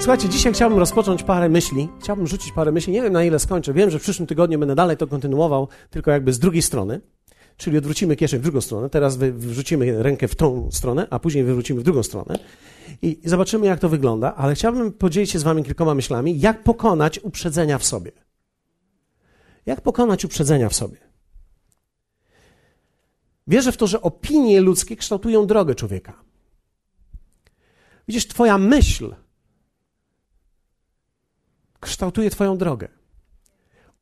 Słuchajcie, dzisiaj chciałbym rozpocząć parę myśli. Chciałbym rzucić parę myśli. Nie wiem na ile skończę. Wiem, że w przyszłym tygodniu będę dalej to kontynuował, tylko jakby z drugiej strony. Czyli odwrócimy kieszeń w drugą stronę. Teraz wrzucimy rękę w tą stronę, a później wywrócimy w drugą stronę. I zobaczymy, jak to wygląda. Ale chciałbym podzielić się z Wami kilkoma myślami, jak pokonać uprzedzenia w sobie. Jak pokonać uprzedzenia w sobie? Wierzę w to, że opinie ludzkie kształtują drogę człowieka. Widzisz, Twoja myśl kształtuje Twoją drogę.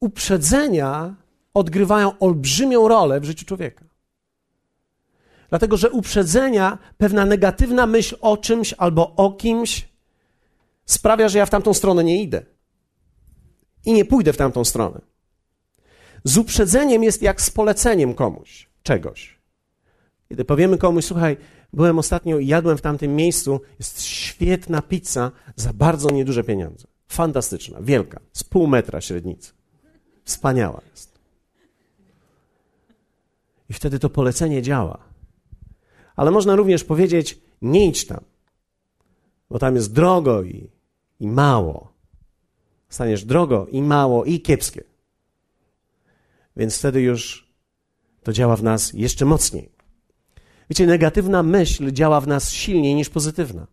Uprzedzenia odgrywają olbrzymią rolę w życiu człowieka. Dlatego, że uprzedzenia, pewna negatywna myśl o czymś albo o kimś sprawia, że ja w tamtą stronę nie idę. I nie pójdę w tamtą stronę. Z uprzedzeniem jest jak z poleceniem komuś czegoś. Kiedy powiemy komuś, słuchaj, byłem ostatnio i jadłem w tamtym miejscu, jest świetna pizza za bardzo nieduże pieniądze. Fantastyczna, wielka, z pół metra średnicy. Wspaniała jest. I wtedy to polecenie działa. Ale można również powiedzieć: nie idź tam, bo tam jest drogo i, i mało. Staniesz drogo i mało i kiepskie. Więc wtedy już to działa w nas jeszcze mocniej. Wiecie, negatywna myśl działa w nas silniej niż pozytywna.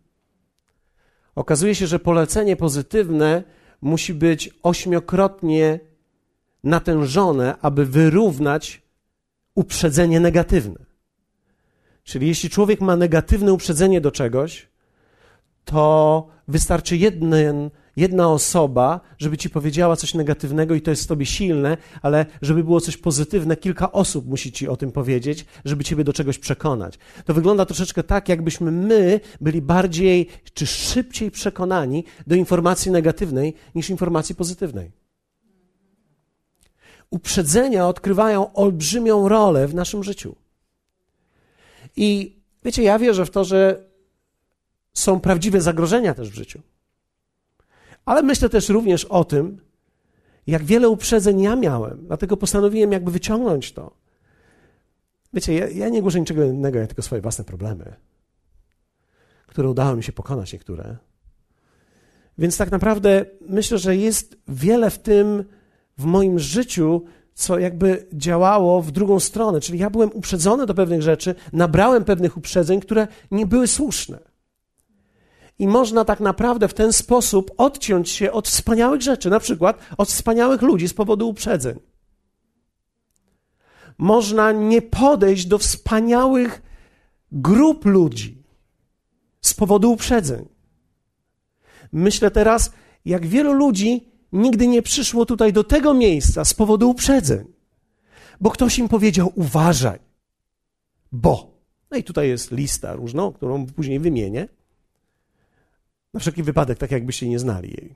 Okazuje się, że polecenie pozytywne musi być ośmiokrotnie natężone, aby wyrównać uprzedzenie negatywne. Czyli jeśli człowiek ma negatywne uprzedzenie do czegoś, to wystarczy jeden jedna osoba, żeby ci powiedziała coś negatywnego i to jest w tobie silne, ale żeby było coś pozytywne, kilka osób musi ci o tym powiedzieć, żeby ciebie do czegoś przekonać. To wygląda troszeczkę tak, jakbyśmy my byli bardziej czy szybciej przekonani do informacji negatywnej niż informacji pozytywnej. Uprzedzenia odgrywają olbrzymią rolę w naszym życiu. I wiecie, ja wierzę w to, że są prawdziwe zagrożenia też w życiu. Ale myślę też również o tym, jak wiele uprzedzeń ja miałem. Dlatego postanowiłem jakby wyciągnąć to. Wiecie, ja, ja nie głoszę niczego innego, ja tylko swoje własne problemy, które udało mi się pokonać niektóre. Więc tak naprawdę myślę, że jest wiele w tym, w moim życiu, co jakby działało w drugą stronę. Czyli ja byłem uprzedzony do pewnych rzeczy, nabrałem pewnych uprzedzeń, które nie były słuszne. I można tak naprawdę w ten sposób odciąć się od wspaniałych rzeczy, na przykład od wspaniałych ludzi z powodu uprzedzeń. Można nie podejść do wspaniałych grup ludzi z powodu uprzedzeń. Myślę teraz, jak wielu ludzi nigdy nie przyszło tutaj do tego miejsca z powodu uprzedzeń, bo ktoś im powiedział: uważaj, bo. No i tutaj jest lista różną, którą później wymienię. Na wszelki wypadek, tak jakbyście nie znali jej.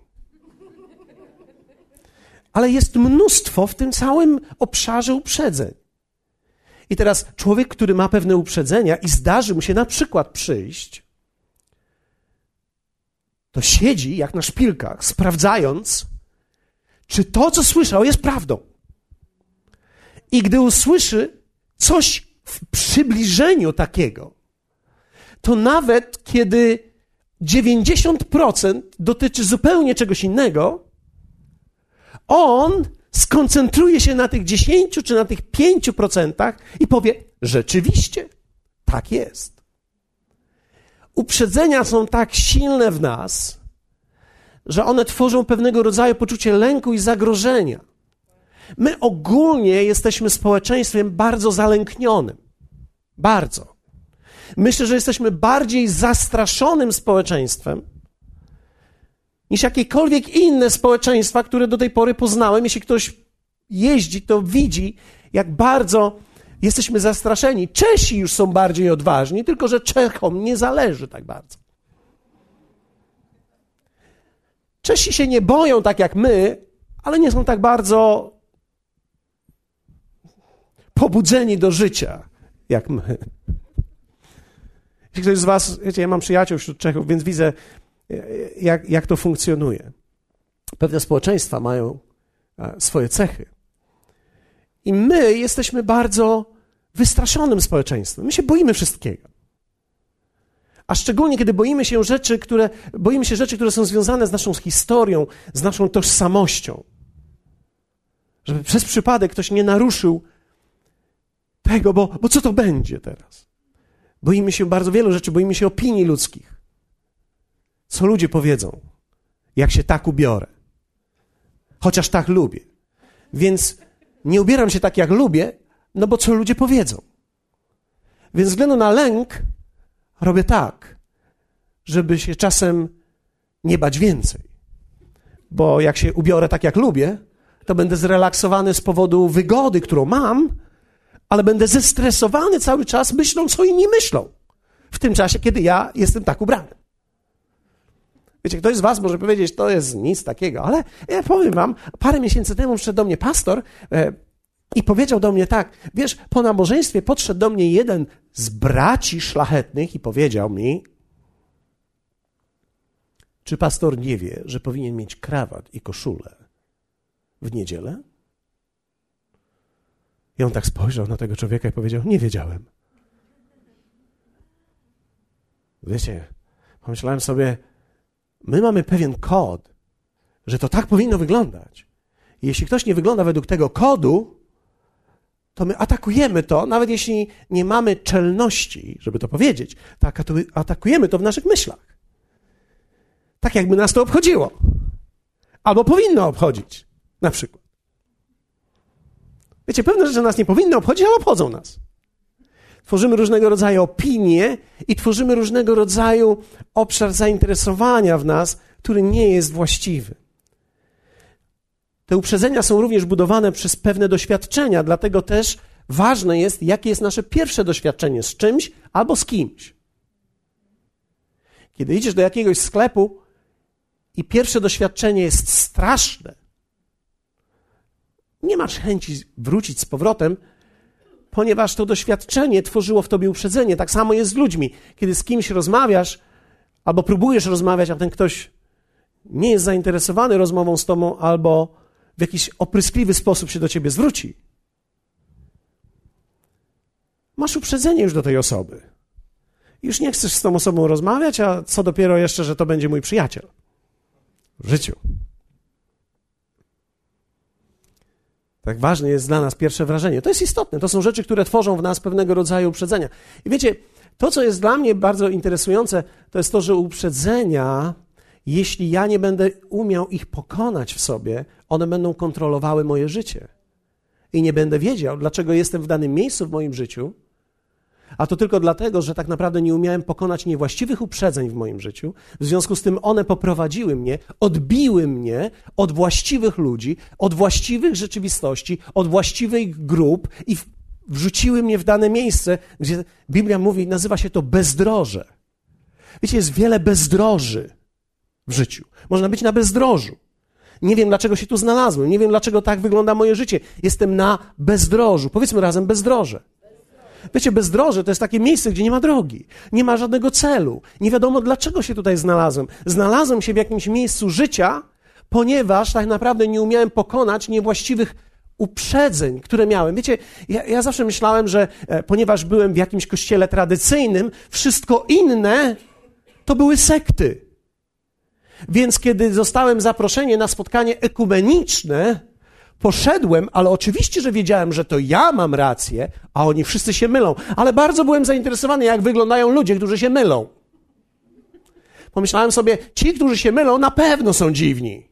Ale jest mnóstwo w tym całym obszarze uprzedzeń. I teraz człowiek, który ma pewne uprzedzenia i zdarzy mu się na przykład przyjść, to siedzi jak na szpilkach, sprawdzając, czy to, co słyszał, jest prawdą. I gdy usłyszy coś w przybliżeniu takiego, to nawet kiedy 90% dotyczy zupełnie czegoś innego, on skoncentruje się na tych 10 czy na tych 5% i powie: Rzeczywiście, tak jest. Uprzedzenia są tak silne w nas, że one tworzą pewnego rodzaju poczucie lęku i zagrożenia. My ogólnie jesteśmy społeczeństwem bardzo zalęknionym. Bardzo. Myślę, że jesteśmy bardziej zastraszonym społeczeństwem niż jakiekolwiek inne społeczeństwa, które do tej pory poznałem. Jeśli ktoś jeździ, to widzi, jak bardzo jesteśmy zastraszeni. Czesi już są bardziej odważni, tylko że Czechom nie zależy tak bardzo. Czesi się nie boją tak jak my, ale nie są tak bardzo pobudzeni do życia jak my. Jeśli ktoś z Was, wiecie, ja mam przyjaciół wśród Czechów, więc widzę, jak, jak to funkcjonuje. Pewne społeczeństwa mają swoje cechy. I my jesteśmy bardzo wystraszonym społeczeństwem. My się boimy wszystkiego. A szczególnie, kiedy boimy się rzeczy, które, boimy się rzeczy, które są związane z naszą historią, z naszą tożsamością. Żeby przez przypadek ktoś nie naruszył tego, bo, bo co to będzie teraz? Boimy się bardzo wielu rzeczy, boimy się opinii ludzkich. Co ludzie powiedzą, jak się tak ubiorę? Chociaż tak lubię. Więc nie ubieram się tak, jak lubię, no bo co ludzie powiedzą? Więc względu na lęk robię tak, żeby się czasem nie bać więcej. Bo jak się ubiorę tak, jak lubię, to będę zrelaksowany z powodu wygody, którą mam, ale będę zestresowany cały czas myślą, co inni myślą. W tym czasie, kiedy ja jestem tak ubrany. Wiecie, ktoś z Was może powiedzieć, to jest nic takiego, ale ja powiem Wam, parę miesięcy temu przyszedł do mnie pastor e, i powiedział do mnie tak, wiesz, po nabożeństwie podszedł do mnie jeden z braci szlachetnych i powiedział mi, czy pastor nie wie, że powinien mieć krawat i koszulę w niedzielę? I on tak spojrzał na tego człowieka i powiedział: Nie wiedziałem. Wiecie, pomyślałem sobie, my mamy pewien kod, że to tak powinno wyglądać. I jeśli ktoś nie wygląda według tego kodu, to my atakujemy to, nawet jeśli nie mamy czelności, żeby to powiedzieć, to atakujemy to w naszych myślach. Tak jakby nas to obchodziło. Albo powinno obchodzić, na przykład. Wiecie, pewne rzeczy nas nie powinny obchodzić, ale obchodzą nas. Tworzymy różnego rodzaju opinie i tworzymy różnego rodzaju obszar zainteresowania w nas, który nie jest właściwy. Te uprzedzenia są również budowane przez pewne doświadczenia, dlatego też ważne jest, jakie jest nasze pierwsze doświadczenie z czymś albo z kimś. Kiedy idziesz do jakiegoś sklepu i pierwsze doświadczenie jest straszne, nie masz chęci wrócić z powrotem, ponieważ to doświadczenie tworzyło w tobie uprzedzenie. Tak samo jest z ludźmi. Kiedy z kimś rozmawiasz, albo próbujesz rozmawiać, a ten ktoś nie jest zainteresowany rozmową z tobą, albo w jakiś opryskliwy sposób się do ciebie zwróci, masz uprzedzenie już do tej osoby. Już nie chcesz z tą osobą rozmawiać, a co dopiero jeszcze, że to będzie mój przyjaciel w życiu. Tak ważne jest dla nas pierwsze wrażenie. To jest istotne. To są rzeczy, które tworzą w nas pewnego rodzaju uprzedzenia. I wiecie, to, co jest dla mnie bardzo interesujące, to jest to, że uprzedzenia, jeśli ja nie będę umiał ich pokonać w sobie, one będą kontrolowały moje życie. I nie będę wiedział, dlaczego jestem w danym miejscu w moim życiu, a to tylko dlatego, że tak naprawdę nie umiałem pokonać niewłaściwych uprzedzeń w moim życiu. W związku z tym one poprowadziły mnie, odbiły mnie od właściwych ludzi, od właściwych rzeczywistości, od właściwych grup i wrzuciły mnie w dane miejsce, gdzie Biblia mówi, nazywa się to bezdroże. Wiecie, jest wiele bezdroży w życiu. Można być na bezdrożu. Nie wiem, dlaczego się tu znalazłem. Nie wiem, dlaczego tak wygląda moje życie. Jestem na bezdrożu. Powiedzmy razem bezdroże. Wiecie, bezdroże to jest takie miejsce, gdzie nie ma drogi, nie ma żadnego celu. Nie wiadomo, dlaczego się tutaj znalazłem. Znalazłem się w jakimś miejscu życia, ponieważ tak naprawdę nie umiałem pokonać niewłaściwych uprzedzeń, które miałem. Wiecie, ja, ja zawsze myślałem, że e, ponieważ byłem w jakimś kościele tradycyjnym, wszystko inne to były sekty. Więc kiedy zostałem zaproszony na spotkanie ekumeniczne, poszedłem, ale oczywiście, że wiedziałem, że to ja mam rację, a oni wszyscy się mylą. Ale bardzo byłem zainteresowany, jak wyglądają ludzie, którzy się mylą. Pomyślałem sobie, ci, którzy się mylą, na pewno są dziwni.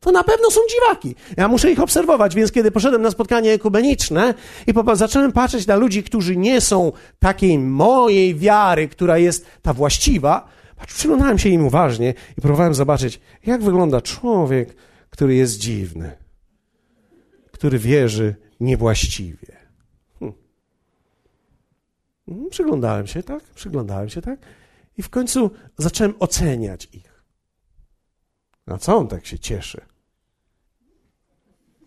To na pewno są dziwaki. Ja muszę ich obserwować, więc kiedy poszedłem na spotkanie ekumeniczne i zacząłem patrzeć na ludzi, którzy nie są takiej mojej wiary, która jest ta właściwa, przyglądałem się im uważnie i próbowałem zobaczyć, jak wygląda człowiek, który jest dziwny który wierzy niewłaściwie. Hm. Hmm, przyglądałem się, tak? Przyglądałem się, tak? I w końcu zacząłem oceniać ich. A co on tak się cieszy?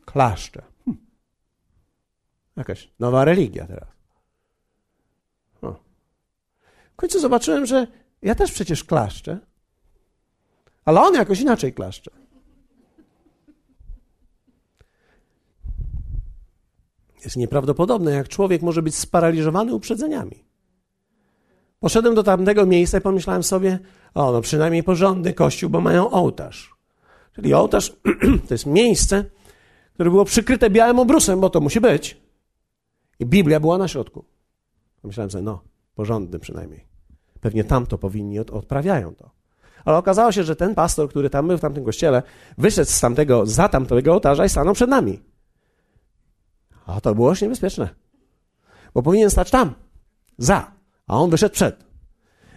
Klaszcze. Hm. Jakaś nowa religia teraz. O. W końcu zobaczyłem, że ja też przecież klaszczę, ale on jakoś inaczej klaszcze. Jest nieprawdopodobne, jak człowiek może być sparaliżowany uprzedzeniami. Poszedłem do tamtego miejsca i pomyślałem sobie, o, no przynajmniej porządny kościół, bo mają ołtarz. Czyli ołtarz to jest miejsce, które było przykryte białym obrusem, bo to musi być. I Biblia była na środku. Pomyślałem sobie, no, porządny przynajmniej. Pewnie tam to powinni, odprawiają to. Ale okazało się, że ten pastor, który tam był w tamtym kościele, wyszedł z tamtego, za tamtego ołtarza i stanął przed nami. A to było już niebezpieczne. Bo powinien stać tam, za, a on wyszedł przed.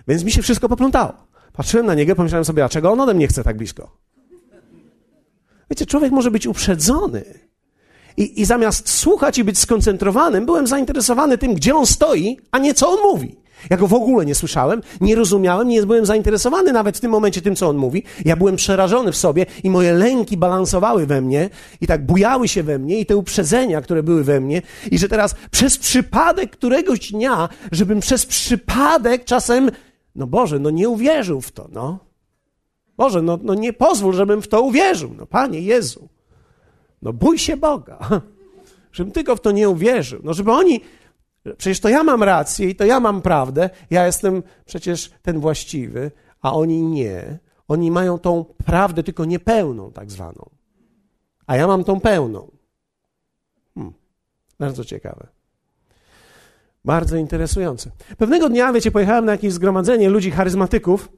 Więc mi się wszystko poplątało. Patrzyłem na niego pomyślałem sobie, a czego on ode mnie chce tak blisko? Wiecie, człowiek może być uprzedzony. I, I zamiast słuchać i być skoncentrowanym, byłem zainteresowany tym, gdzie on stoi, a nie co on mówi. Ja go w ogóle nie słyszałem, nie rozumiałem, nie byłem zainteresowany nawet w tym momencie tym, co on mówi. Ja byłem przerażony w sobie i moje lęki balansowały we mnie i tak bujały się we mnie i te uprzedzenia, które były we mnie i że teraz przez przypadek któregoś dnia, żebym przez przypadek czasem, no Boże, no nie uwierzył w to, no. Boże, no, no nie pozwól, żebym w to uwierzył, no Panie Jezu. No bój się Boga, żebym tylko w to nie uwierzył, no żeby oni Przecież to ja mam rację i to ja mam prawdę, ja jestem przecież ten właściwy, a oni nie. Oni mają tą prawdę, tylko niepełną, tak zwaną. A ja mam tą pełną. Hmm. Bardzo ciekawe. Bardzo interesujące. Pewnego dnia, wiecie, pojechałem na jakieś zgromadzenie ludzi charyzmatyków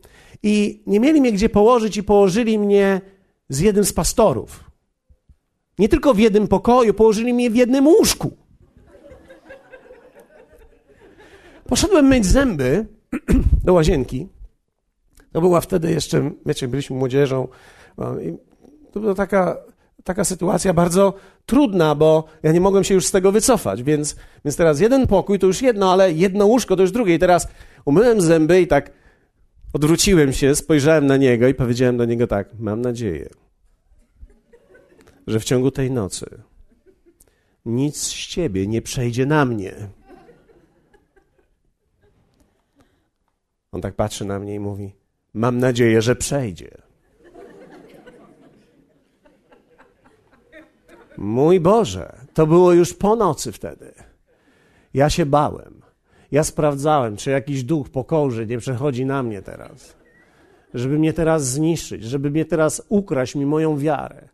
i nie mieli mnie gdzie położyć i położyli mnie z jednym z pastorów. Nie tylko w jednym pokoju, położyli mnie w jednym łóżku. Poszedłem myć zęby do łazienki. To była wtedy jeszcze, wiecie, byliśmy młodzieżą. to była taka, taka sytuacja bardzo trudna, bo ja nie mogłem się już z tego wycofać, więc, więc teraz jeden pokój to już jedno, ale jedno łóżko to już drugie. I teraz umyłem zęby i tak odwróciłem się, spojrzałem na niego i powiedziałem do niego tak: Mam nadzieję, że w ciągu tej nocy nic z ciebie nie przejdzie na mnie. On tak patrzy na mnie i mówi: Mam nadzieję, że przejdzie. Mój Boże, to było już po nocy wtedy. Ja się bałem. Ja sprawdzałem, czy jakiś duch pokorzy nie przechodzi na mnie teraz. Żeby mnie teraz zniszczyć, żeby mnie teraz ukraść mi moją wiarę,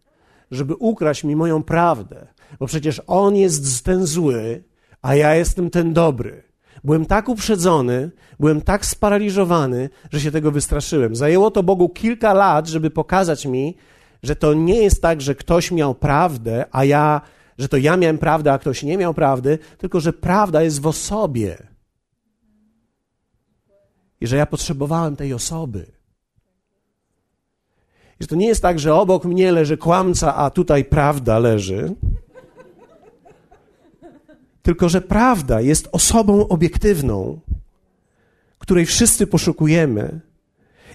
żeby ukraść mi moją prawdę, bo przecież on jest ten zły, a ja jestem ten dobry. Byłem tak uprzedzony, byłem tak sparaliżowany, że się tego wystraszyłem. Zajęło to Bogu kilka lat, żeby pokazać mi, że to nie jest tak, że ktoś miał prawdę, a ja, że to ja miałem prawdę, a ktoś nie miał prawdy, tylko że prawda jest w osobie. I że ja potrzebowałem tej osoby. I że to nie jest tak, że obok mnie leży kłamca, a tutaj prawda leży tylko że prawda jest osobą obiektywną, której wszyscy poszukujemy,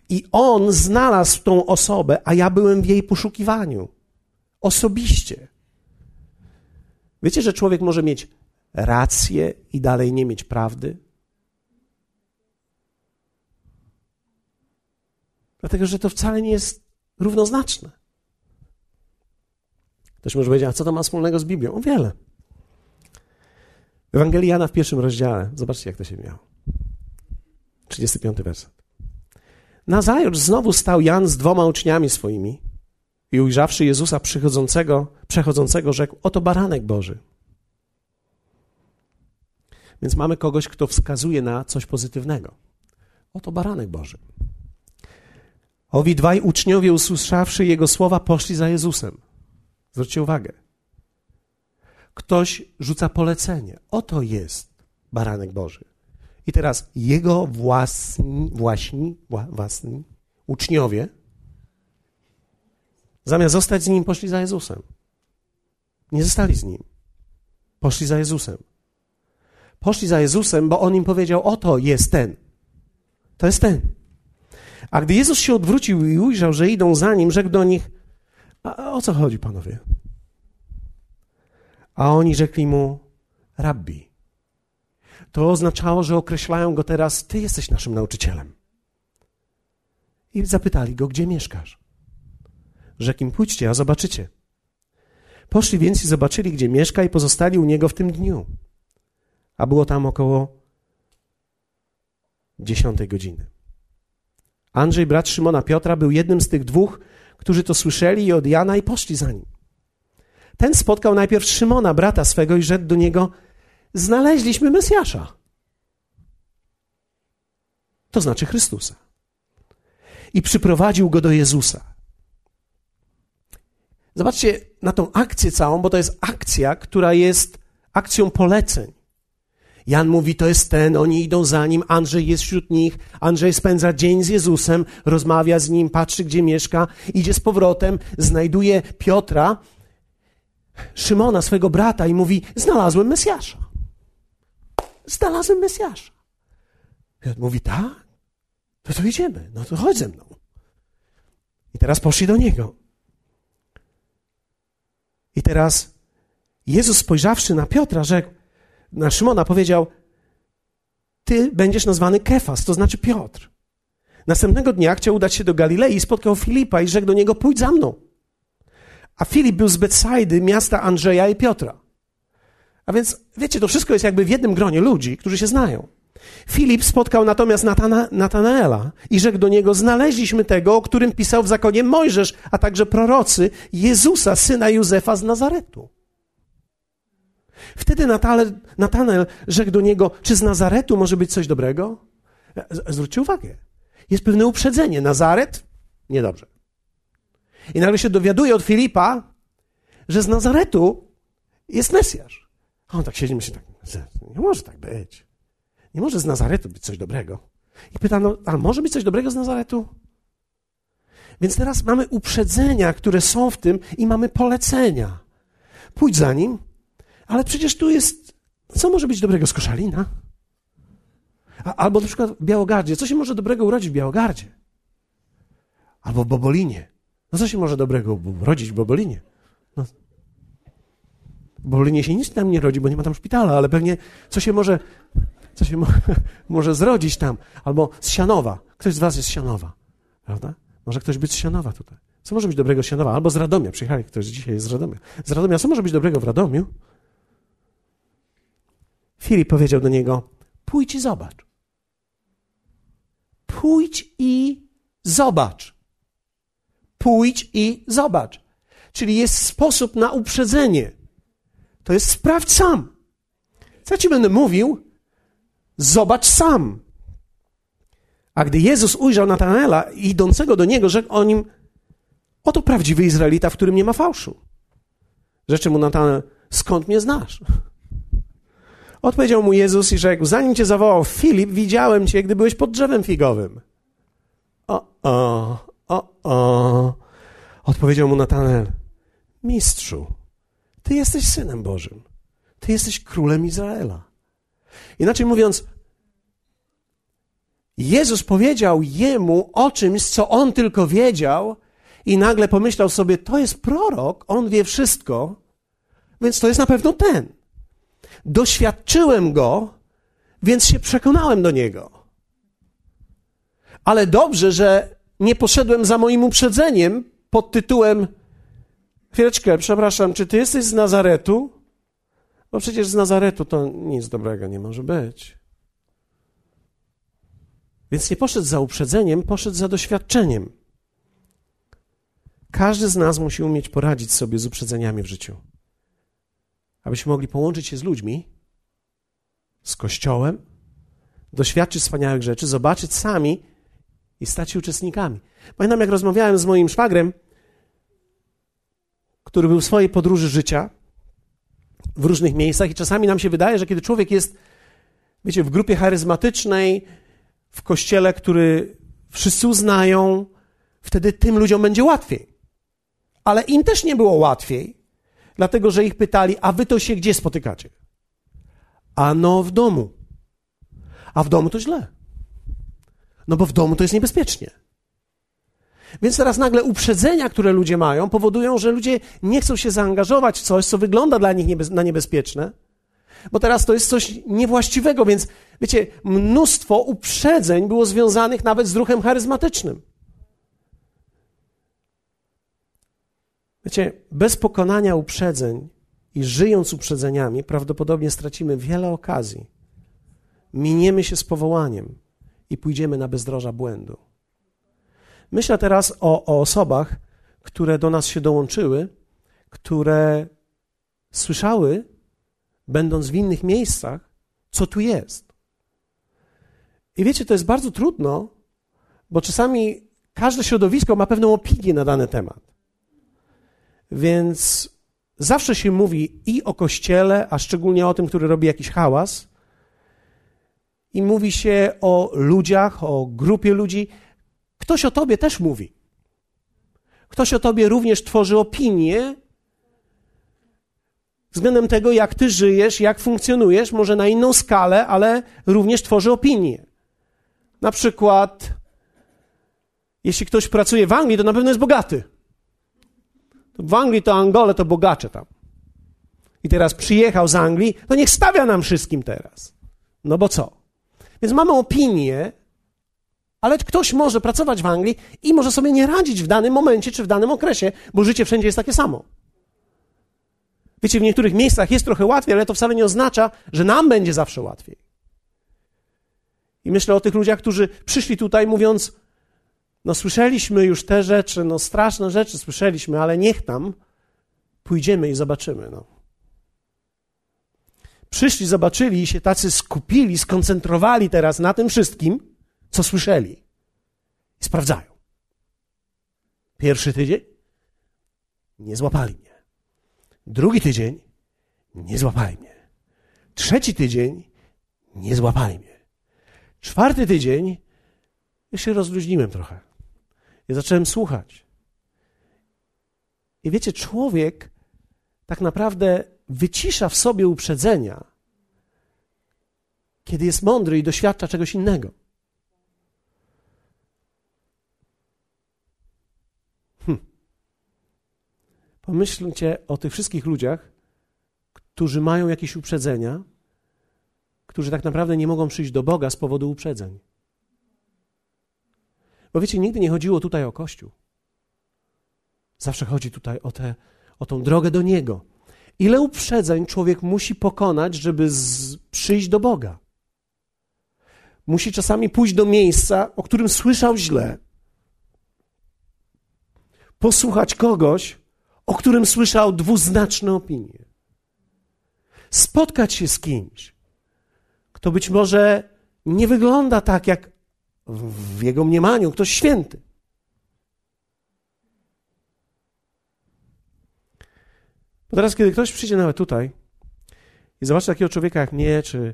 i on znalazł tą osobę, a ja byłem w jej poszukiwaniu. Osobiście. Wiecie, że człowiek może mieć rację i dalej nie mieć prawdy? Dlatego, że to wcale nie jest równoznaczne. Ktoś może powiedzieć, a co to ma wspólnego z Biblią? O wiele. Ewangelii Jana w pierwszym rozdziale. Zobaczcie, jak to się miało. 35 werset. Nazajutrz znowu stał Jan z dwoma uczniami swoimi i ujrzawszy Jezusa przychodzącego, przechodzącego, rzekł: Oto baranek Boży. Więc mamy kogoś, kto wskazuje na coś pozytywnego. Oto baranek Boży. Owi dwaj uczniowie, usłyszawszy jego słowa, poszli za Jezusem. Zwróćcie uwagę ktoś rzuca polecenie. Oto jest baranek Boży. I teraz jego własni, własni, uczniowie, zamiast zostać z nim, poszli za Jezusem. Nie zostali z nim. Poszli za Jezusem. Poszli za Jezusem, bo on im powiedział: Oto jest ten. To jest ten. A gdy Jezus się odwrócił i ujrzał, że idą za nim, rzekł do nich: A o co chodzi, panowie? A oni rzekli mu, rabbi. To oznaczało, że określają go teraz, ty jesteś naszym nauczycielem. I zapytali go, gdzie mieszkasz. Rzekł im, pójdźcie, a zobaczycie. Poszli więc i zobaczyli, gdzie mieszka i pozostali u niego w tym dniu. A było tam około dziesiątej godziny. Andrzej, brat Szymona Piotra, był jednym z tych dwóch, którzy to słyszeli od Jana i poszli za nim. Ten spotkał najpierw Szymona, brata swego, i rzekł do niego: Znaleźliśmy Mesjasza. To znaczy Chrystusa. I przyprowadził go do Jezusa. Zobaczcie na tą akcję całą, bo to jest akcja, która jest akcją poleceń. Jan mówi, to jest ten, oni idą za nim, Andrzej jest wśród nich, Andrzej spędza dzień z Jezusem, rozmawia z nim, patrzy, gdzie mieszka, idzie z powrotem, znajduje Piotra, Szymona, swojego brata i mówi, znalazłem Mesjasza. Znalazłem Mesjasza. Piotr mówi, tak? To to idziemy, no to chodź ze mną. I teraz poszli do niego. I teraz Jezus spojrzawszy na Piotra, rzekł, na Szymona powiedział, ty będziesz nazwany Kefas, to znaczy Piotr. Następnego dnia chciał udać się do Galilei i spotkał Filipa i rzekł do niego, pójdź za mną. A Filip był z Betsaidy, miasta Andrzeja i Piotra. A więc, wiecie, to wszystko jest jakby w jednym gronie ludzi, którzy się znają. Filip spotkał natomiast Natana, Natanaela i rzekł do niego: Znaleźliśmy tego, o którym pisał w zakonie Mojżesz, a także prorocy, Jezusa, syna Józefa z Nazaretu. Wtedy Natanael rzekł do niego: Czy z Nazaretu może być coś dobrego? Zwróćcie uwagę, jest pewne uprzedzenie. Nazaret? Niedobrze. I nagle się dowiaduje od Filipa, że z Nazaretu jest Mesjasz. A on tak siedzi i tak, nie może tak być. Nie może z Nazaretu być coś dobrego. I pytano, ale może być coś dobrego z Nazaretu? Więc teraz mamy uprzedzenia, które są w tym i mamy polecenia. Pójdź za nim, ale przecież tu jest, co może być dobrego z Koszalina? Albo na przykład w Białogardzie. Co się może dobrego urodzić w Białogardzie? Albo w Bobolinie. No co się może dobrego urodzić w Bobolinie? No. W Bobolinie się nic tam nie rodzi, bo nie ma tam szpitala, ale pewnie co się może co się mo może zrodzić tam, albo z Sianowa. Ktoś z was jest z Sianowa, prawda? Może ktoś być z Sianowa tutaj. Co może być dobrego z Sianowa? Albo z Radomia. Przyjechali ktoś dzisiaj jest z Radomia. Z Radomia, co może być dobrego w Radomiu? Filip powiedział do niego, pójdź i zobacz. Pójdź i zobacz. Pójdź i zobacz. Czyli jest sposób na uprzedzenie. To jest sprawdź sam. Co ci będę mówił, Zobacz sam. A gdy Jezus ujrzał Natanaela idącego do niego, rzekł o nim: Oto prawdziwy Izraelita, w którym nie ma fałszu. Rzeczy mu Natanael: Skąd mnie znasz? Odpowiedział mu Jezus i rzekł: Zanim cię zawołał Filip, widziałem cię, gdy byłeś pod drzewem figowym. O, o, o, o. Odpowiedział mu Natanael: Mistrzu, ty jesteś synem Bożym. Ty jesteś królem Izraela. Inaczej mówiąc, Jezus powiedział jemu o czymś, co on tylko wiedział, i nagle pomyślał sobie: To jest prorok, on wie wszystko, więc to jest na pewno ten. Doświadczyłem go, więc się przekonałem do niego. Ale dobrze, że nie poszedłem za moim uprzedzeniem pod tytułem: Chwileczkę, przepraszam, czy ty jesteś z Nazaretu? Bo przecież z Nazaretu to nic dobrego nie może być. Więc nie poszedł za uprzedzeniem, poszedł za doświadczeniem. Każdy z nas musi umieć poradzić sobie z uprzedzeniami w życiu. Abyśmy mogli połączyć się z ludźmi, z Kościołem, doświadczyć wspaniałych rzeczy, zobaczyć sami i stać się uczestnikami. Pamiętam, jak rozmawiałem z moim szwagrem, który był w swojej podróży życia w różnych miejscach i czasami nam się wydaje, że kiedy człowiek jest, wiecie, w grupie charyzmatycznej, w kościele, który wszyscy uznają, wtedy tym ludziom będzie łatwiej. Ale im też nie było łatwiej, dlatego że ich pytali, a wy to się gdzie spotykacie? Ano w domu. A w domu to źle. No bo w domu to jest niebezpiecznie. Więc teraz nagle uprzedzenia, które ludzie mają, powodują, że ludzie nie chcą się zaangażować w coś, co wygląda dla nich na niebezpieczne, bo teraz to jest coś niewłaściwego, więc wiecie, mnóstwo uprzedzeń było związanych nawet z ruchem charyzmatycznym. Wiecie, bez pokonania uprzedzeń i żyjąc uprzedzeniami, prawdopodobnie stracimy wiele okazji. Miniemy się z powołaniem i pójdziemy na bezdroża błędu. Myślę teraz o, o osobach, które do nas się dołączyły, które słyszały, będąc w innych miejscach, co tu jest. I wiecie, to jest bardzo trudno, bo czasami każde środowisko ma pewną opinię na dany temat. Więc zawsze się mówi i o kościele, a szczególnie o tym, który robi jakiś hałas, i mówi się o ludziach, o grupie ludzi. Ktoś o tobie też mówi. Ktoś o tobie również tworzy opinię względem tego, jak ty żyjesz, jak funkcjonujesz, może na inną skalę, ale również tworzy opinię. Na przykład, jeśli ktoś pracuje w Anglii, to na pewno jest bogaty. W Anglii to Angole to bogacze tam. I teraz przyjechał z Anglii, to niech stawia nam wszystkim teraz. No bo co? Więc mamy opinię, ale ktoś może pracować w Anglii i może sobie nie radzić w danym momencie czy w danym okresie, bo życie wszędzie jest takie samo. Wiecie, w niektórych miejscach jest trochę łatwiej, ale to wcale nie oznacza, że nam będzie zawsze łatwiej. I myślę o tych ludziach, którzy przyszli tutaj mówiąc: No, słyszeliśmy już te rzeczy, no, straszne rzeczy słyszeliśmy, ale niech tam pójdziemy i zobaczymy. No. Przyszli, zobaczyli i się tacy skupili, skoncentrowali teraz na tym wszystkim, co słyszeli. I sprawdzają. Pierwszy tydzień nie złapali mnie. Drugi tydzień nie złapali mnie. Trzeci tydzień nie złapali mnie. Czwarty tydzień ja się rozluźniłem trochę. Ja zacząłem słuchać. I wiecie, człowiek tak naprawdę wycisza w sobie uprzedzenia, kiedy jest mądry i doświadcza czegoś innego. Hm. Pomyślcie o tych wszystkich ludziach, którzy mają jakieś uprzedzenia, którzy tak naprawdę nie mogą przyjść do Boga z powodu uprzedzeń. Bo wiecie, nigdy nie chodziło tutaj o Kościół. Zawsze chodzi tutaj o, te, o tą drogę do Niego. Ile uprzedzeń człowiek musi pokonać, żeby z, przyjść do Boga? Musi czasami pójść do miejsca, o którym słyszał źle. Posłuchać kogoś, o którym słyszał dwuznaczne opinie. Spotkać się z kimś, kto być może nie wygląda tak, jak w jego mniemaniu ktoś święty. Bo teraz, kiedy ktoś przyjdzie nawet tutaj i zobaczy takiego człowieka jak mnie, czy,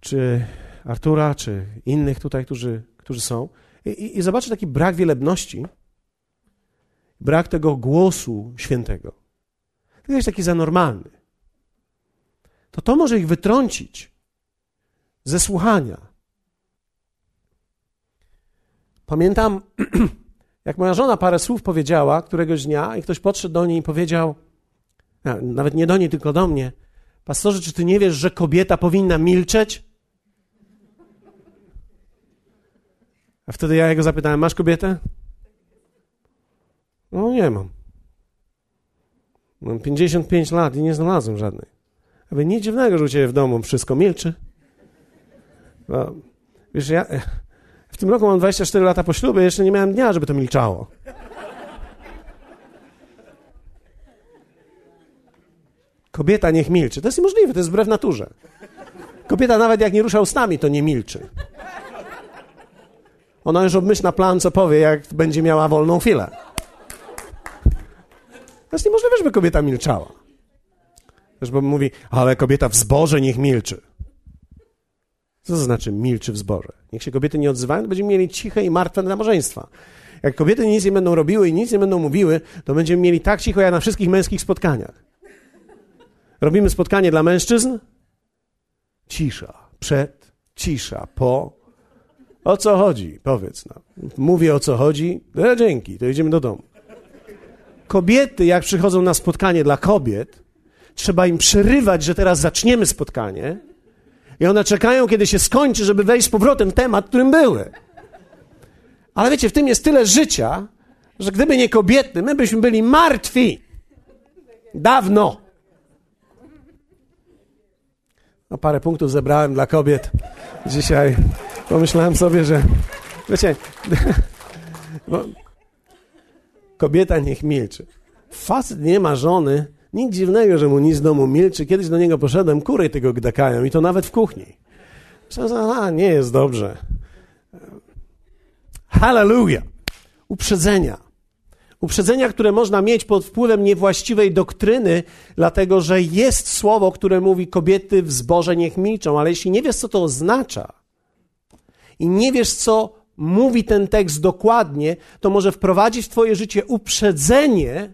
czy Artura, czy innych tutaj, którzy, którzy są, i, i zobaczy taki brak wielebności, brak tego głosu świętego, to jest taki za normalny, to to może ich wytrącić ze słuchania. Pamiętam, jak moja żona parę słów powiedziała któregoś dnia i ktoś podszedł do niej i powiedział, nawet nie do niej, tylko do mnie. Pastorze, czy ty nie wiesz, że kobieta powinna milczeć? A wtedy ja jego zapytałem, masz kobietę? No nie mam. Mam 55 lat i nie znalazłem żadnej. Aby nic dziwnego, że u ciebie w domu wszystko milczy. Wiesz, ja w tym roku mam 24 lata po ślubie, jeszcze nie miałem dnia, żeby to milczało. Kobieta niech milczy. To jest niemożliwe, to jest wbrew naturze. Kobieta nawet jak nie rusza ustami, to nie milczy. Ona już obmyśla plan, co powie, jak będzie miała wolną chwilę. To jest niemożliwe, żeby kobieta milczała. Też bo mówi, ale kobieta w zborze niech milczy. Co to znaczy milczy w zborze? Niech się kobiety nie odzywają, to będziemy mieli ciche i martwe nabożeństwa. Jak kobiety nic nie będą robiły i nic nie będą mówiły, to będziemy mieli tak cicho jak na wszystkich męskich spotkaniach. Robimy spotkanie dla mężczyzn? Cisza. Przed, cisza, po. O co chodzi? Powiedz nam. Mówię o co chodzi. No, dzięki, to idziemy do domu. Kobiety, jak przychodzą na spotkanie dla kobiet, trzeba im przerywać, że teraz zaczniemy spotkanie. I one czekają, kiedy się skończy, żeby wejść z powrotem w temat, którym były. Ale wiecie, w tym jest tyle życia, że gdyby nie kobiety, my byśmy byli martwi. Dawno. No parę punktów zebrałem dla kobiet dzisiaj. Pomyślałem sobie, że wiecie, kobieta niech milczy. Facet nie ma żony, nic dziwnego, że mu nic z domu milczy. Kiedyś do niego poszedłem, kury tego gdakają i to nawet w kuchni. Myślałem, a nie jest dobrze. Hallelujah! Uprzedzenia. Uprzedzenia, które można mieć pod wpływem niewłaściwej doktryny, dlatego że jest słowo, które mówi kobiety w zborze niech milczą, ale jeśli nie wiesz, co to oznacza i nie wiesz, co mówi ten tekst dokładnie, to może wprowadzić w twoje życie uprzedzenie,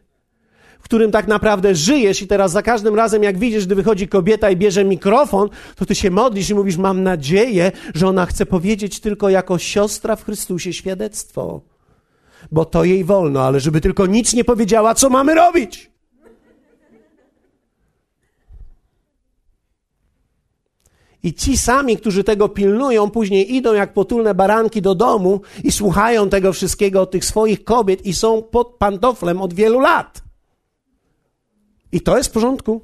w którym tak naprawdę żyjesz i teraz za każdym razem, jak widzisz, gdy wychodzi kobieta i bierze mikrofon, to ty się modlisz i mówisz, mam nadzieję, że ona chce powiedzieć tylko jako siostra w Chrystusie świadectwo bo to jej wolno, ale żeby tylko nic nie powiedziała, co mamy robić. I ci sami, którzy tego pilnują, później idą jak potulne baranki do domu i słuchają tego wszystkiego od tych swoich kobiet i są pod pantoflem od wielu lat. I to jest w porządku.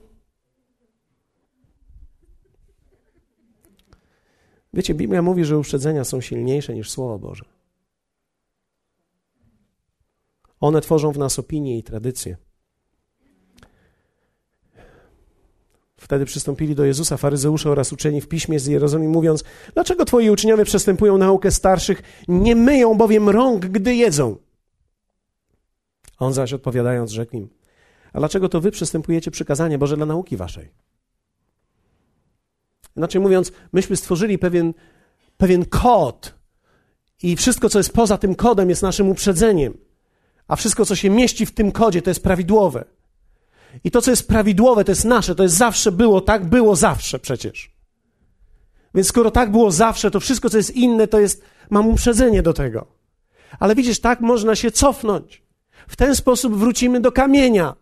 Wiecie, Biblia mówi, że uprzedzenia są silniejsze niż Słowo Boże. One tworzą w nas opinię i tradycję. Wtedy przystąpili do Jezusa faryzeusze oraz uczeni w piśmie z Jerozolimy, mówiąc: Dlaczego twoi uczniowie przestępują naukę starszych, nie myją bowiem rąk, gdy jedzą? On zaś odpowiadając, rzekł im: A dlaczego to wy przestępujecie przykazanie Boże dla nauki waszej? Inaczej mówiąc, myśmy stworzyli pewien, pewien kod, i wszystko, co jest poza tym kodem, jest naszym uprzedzeniem a wszystko, co się mieści w tym kodzie, to jest prawidłowe. I to, co jest prawidłowe, to jest nasze, to jest zawsze było, tak było zawsze przecież. Więc skoro tak było zawsze, to wszystko, co jest inne, to jest, mam uprzedzenie do tego. Ale widzisz, tak można się cofnąć. W ten sposób wrócimy do kamienia.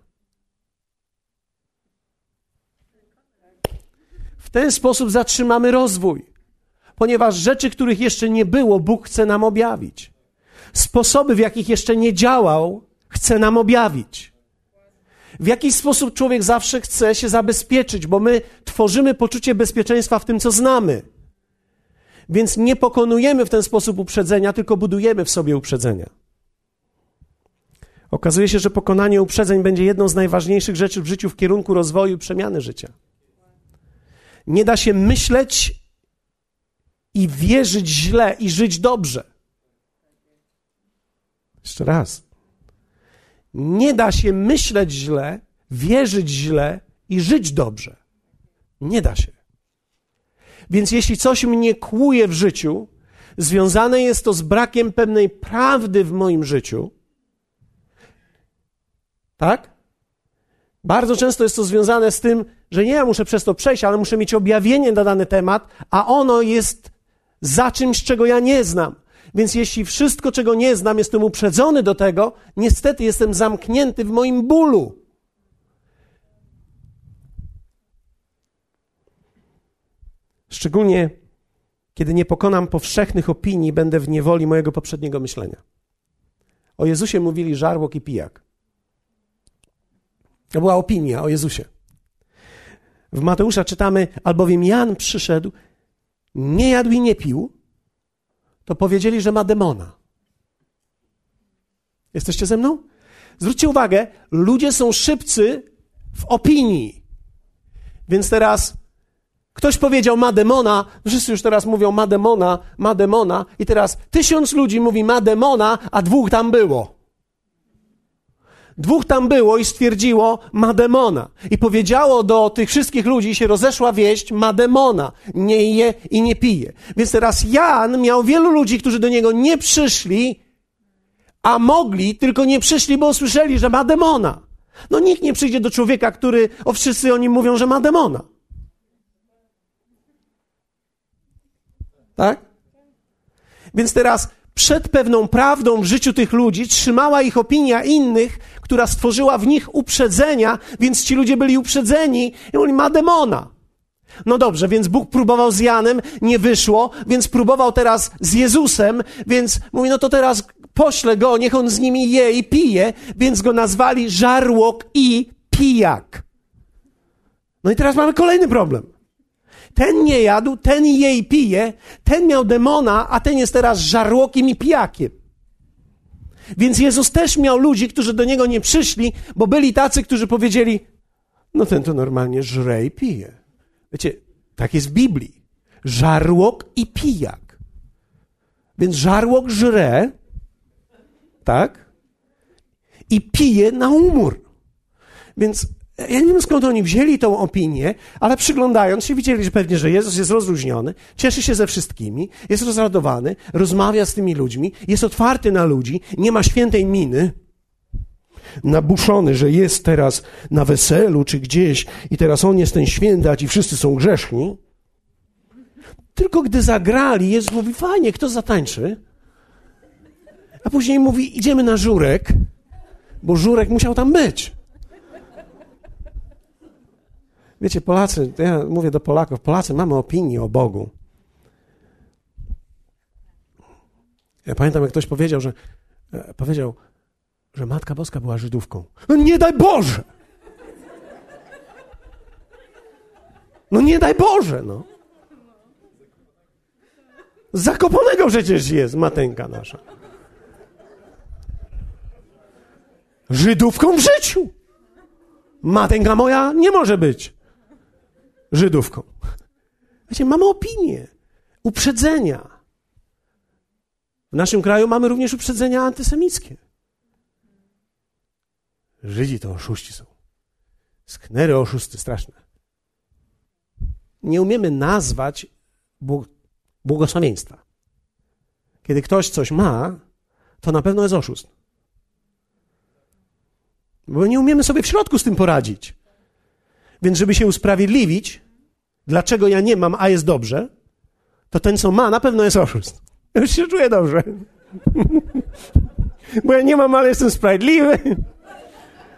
W ten sposób zatrzymamy rozwój, ponieważ rzeczy, których jeszcze nie było, Bóg chce nam objawić sposoby, w jakich jeszcze nie działał, chce nam objawić. W jakiś sposób człowiek zawsze chce się zabezpieczyć, bo my tworzymy poczucie bezpieczeństwa w tym, co znamy. Więc nie pokonujemy w ten sposób uprzedzenia, tylko budujemy w sobie uprzedzenia. Okazuje się, że pokonanie uprzedzeń będzie jedną z najważniejszych rzeczy w życiu w kierunku rozwoju i przemiany życia. Nie da się myśleć i wierzyć źle i żyć dobrze. Jeszcze raz. Nie da się myśleć źle, wierzyć źle i żyć dobrze. Nie da się. Więc jeśli coś mnie kłuje w życiu, związane jest to z brakiem pewnej prawdy w moim życiu, tak? Bardzo często jest to związane z tym, że nie ja muszę przez to przejść, ale muszę mieć objawienie na dany temat, a ono jest za czymś, czego ja nie znam. Więc jeśli wszystko, czego nie znam, jestem uprzedzony do tego, niestety jestem zamknięty w moim bólu. Szczególnie kiedy nie pokonam powszechnych opinii, będę w niewoli mojego poprzedniego myślenia. O Jezusie mówili żarłok i pijak. To była opinia o Jezusie. W Mateusza czytamy, albowiem Jan przyszedł, nie jadł i nie pił, to powiedzieli, że ma demona. Jesteście ze mną? Zwróćcie uwagę, ludzie są szybcy w opinii. Więc teraz ktoś powiedział ma demona, wszyscy już teraz mówią ma demona, ma demona i teraz tysiąc ludzi mówi ma demona, a dwóch tam było. Dwóch tam było i stwierdziło, ma demona. I powiedziało do tych wszystkich ludzi, się rozeszła wieść, ma demona. Nie je i nie pije. Więc teraz Jan miał wielu ludzi, którzy do niego nie przyszli, a mogli, tylko nie przyszli, bo usłyszeli, że ma demona. No nikt nie przyjdzie do człowieka, który, o wszyscy oni mówią, że ma demona. Tak? Więc teraz przed pewną prawdą w życiu tych ludzi trzymała ich opinia innych, która stworzyła w nich uprzedzenia, więc ci ludzie byli uprzedzeni i on ma demona. No dobrze, więc Bóg próbował z Janem, nie wyszło, więc próbował teraz z Jezusem, więc mówi, no to teraz poślę go, niech on z nimi je i pije, więc go nazwali żarłok i pijak. No i teraz mamy kolejny problem. Ten nie jadł, ten jej pije, ten miał demona, a ten jest teraz żarłokiem i pijakiem. Więc Jezus też miał ludzi, którzy do niego nie przyszli, bo byli tacy, którzy powiedzieli: No ten to normalnie żre i pije. Wiecie, tak jest w Biblii. Żarłok i pijak. Więc żarłok żre, tak? I pije na umór. Więc ja nie wiem skąd oni wzięli tą opinię, ale przyglądając się widzieli, że pewnie, że Jezus jest rozluźniony, cieszy się ze wszystkimi, jest rozradowany, rozmawia z tymi ludźmi, jest otwarty na ludzi, nie ma świętej miny, nabuszony, że jest teraz na weselu czy gdzieś i teraz on jest ten święty, a ci wszyscy są grzeszni. Tylko gdy zagrali, Jezus mówi, fajnie, kto zatańczy? A później mówi, idziemy na żurek, bo żurek musiał tam być. Wiecie, Polacy, ja mówię do Polaków, Polacy mamy opinię o Bogu. Ja pamiętam, jak ktoś powiedział, że e, powiedział, że Matka Boska była Żydówką. No nie daj Boże! No nie daj Boże, no. Zakopanego przecież jest Mateńka nasza. Żydówką w życiu. Matęga moja nie może być. Żydówką. Wiecie, mamy opinię, uprzedzenia. W naszym kraju mamy również uprzedzenia antysemickie. Żydzi to oszuści są. Sknery oszusty, straszne. Nie umiemy nazwać błogosławieństwa. Kiedy ktoś coś ma, to na pewno jest oszust. Bo nie umiemy sobie w środku z tym poradzić. Więc żeby się usprawiedliwić, dlaczego ja nie mam, a jest dobrze, to ten, co ma, na pewno jest oszust. Już się czuję dobrze. Bo ja nie mam, ale jestem sprawiedliwy.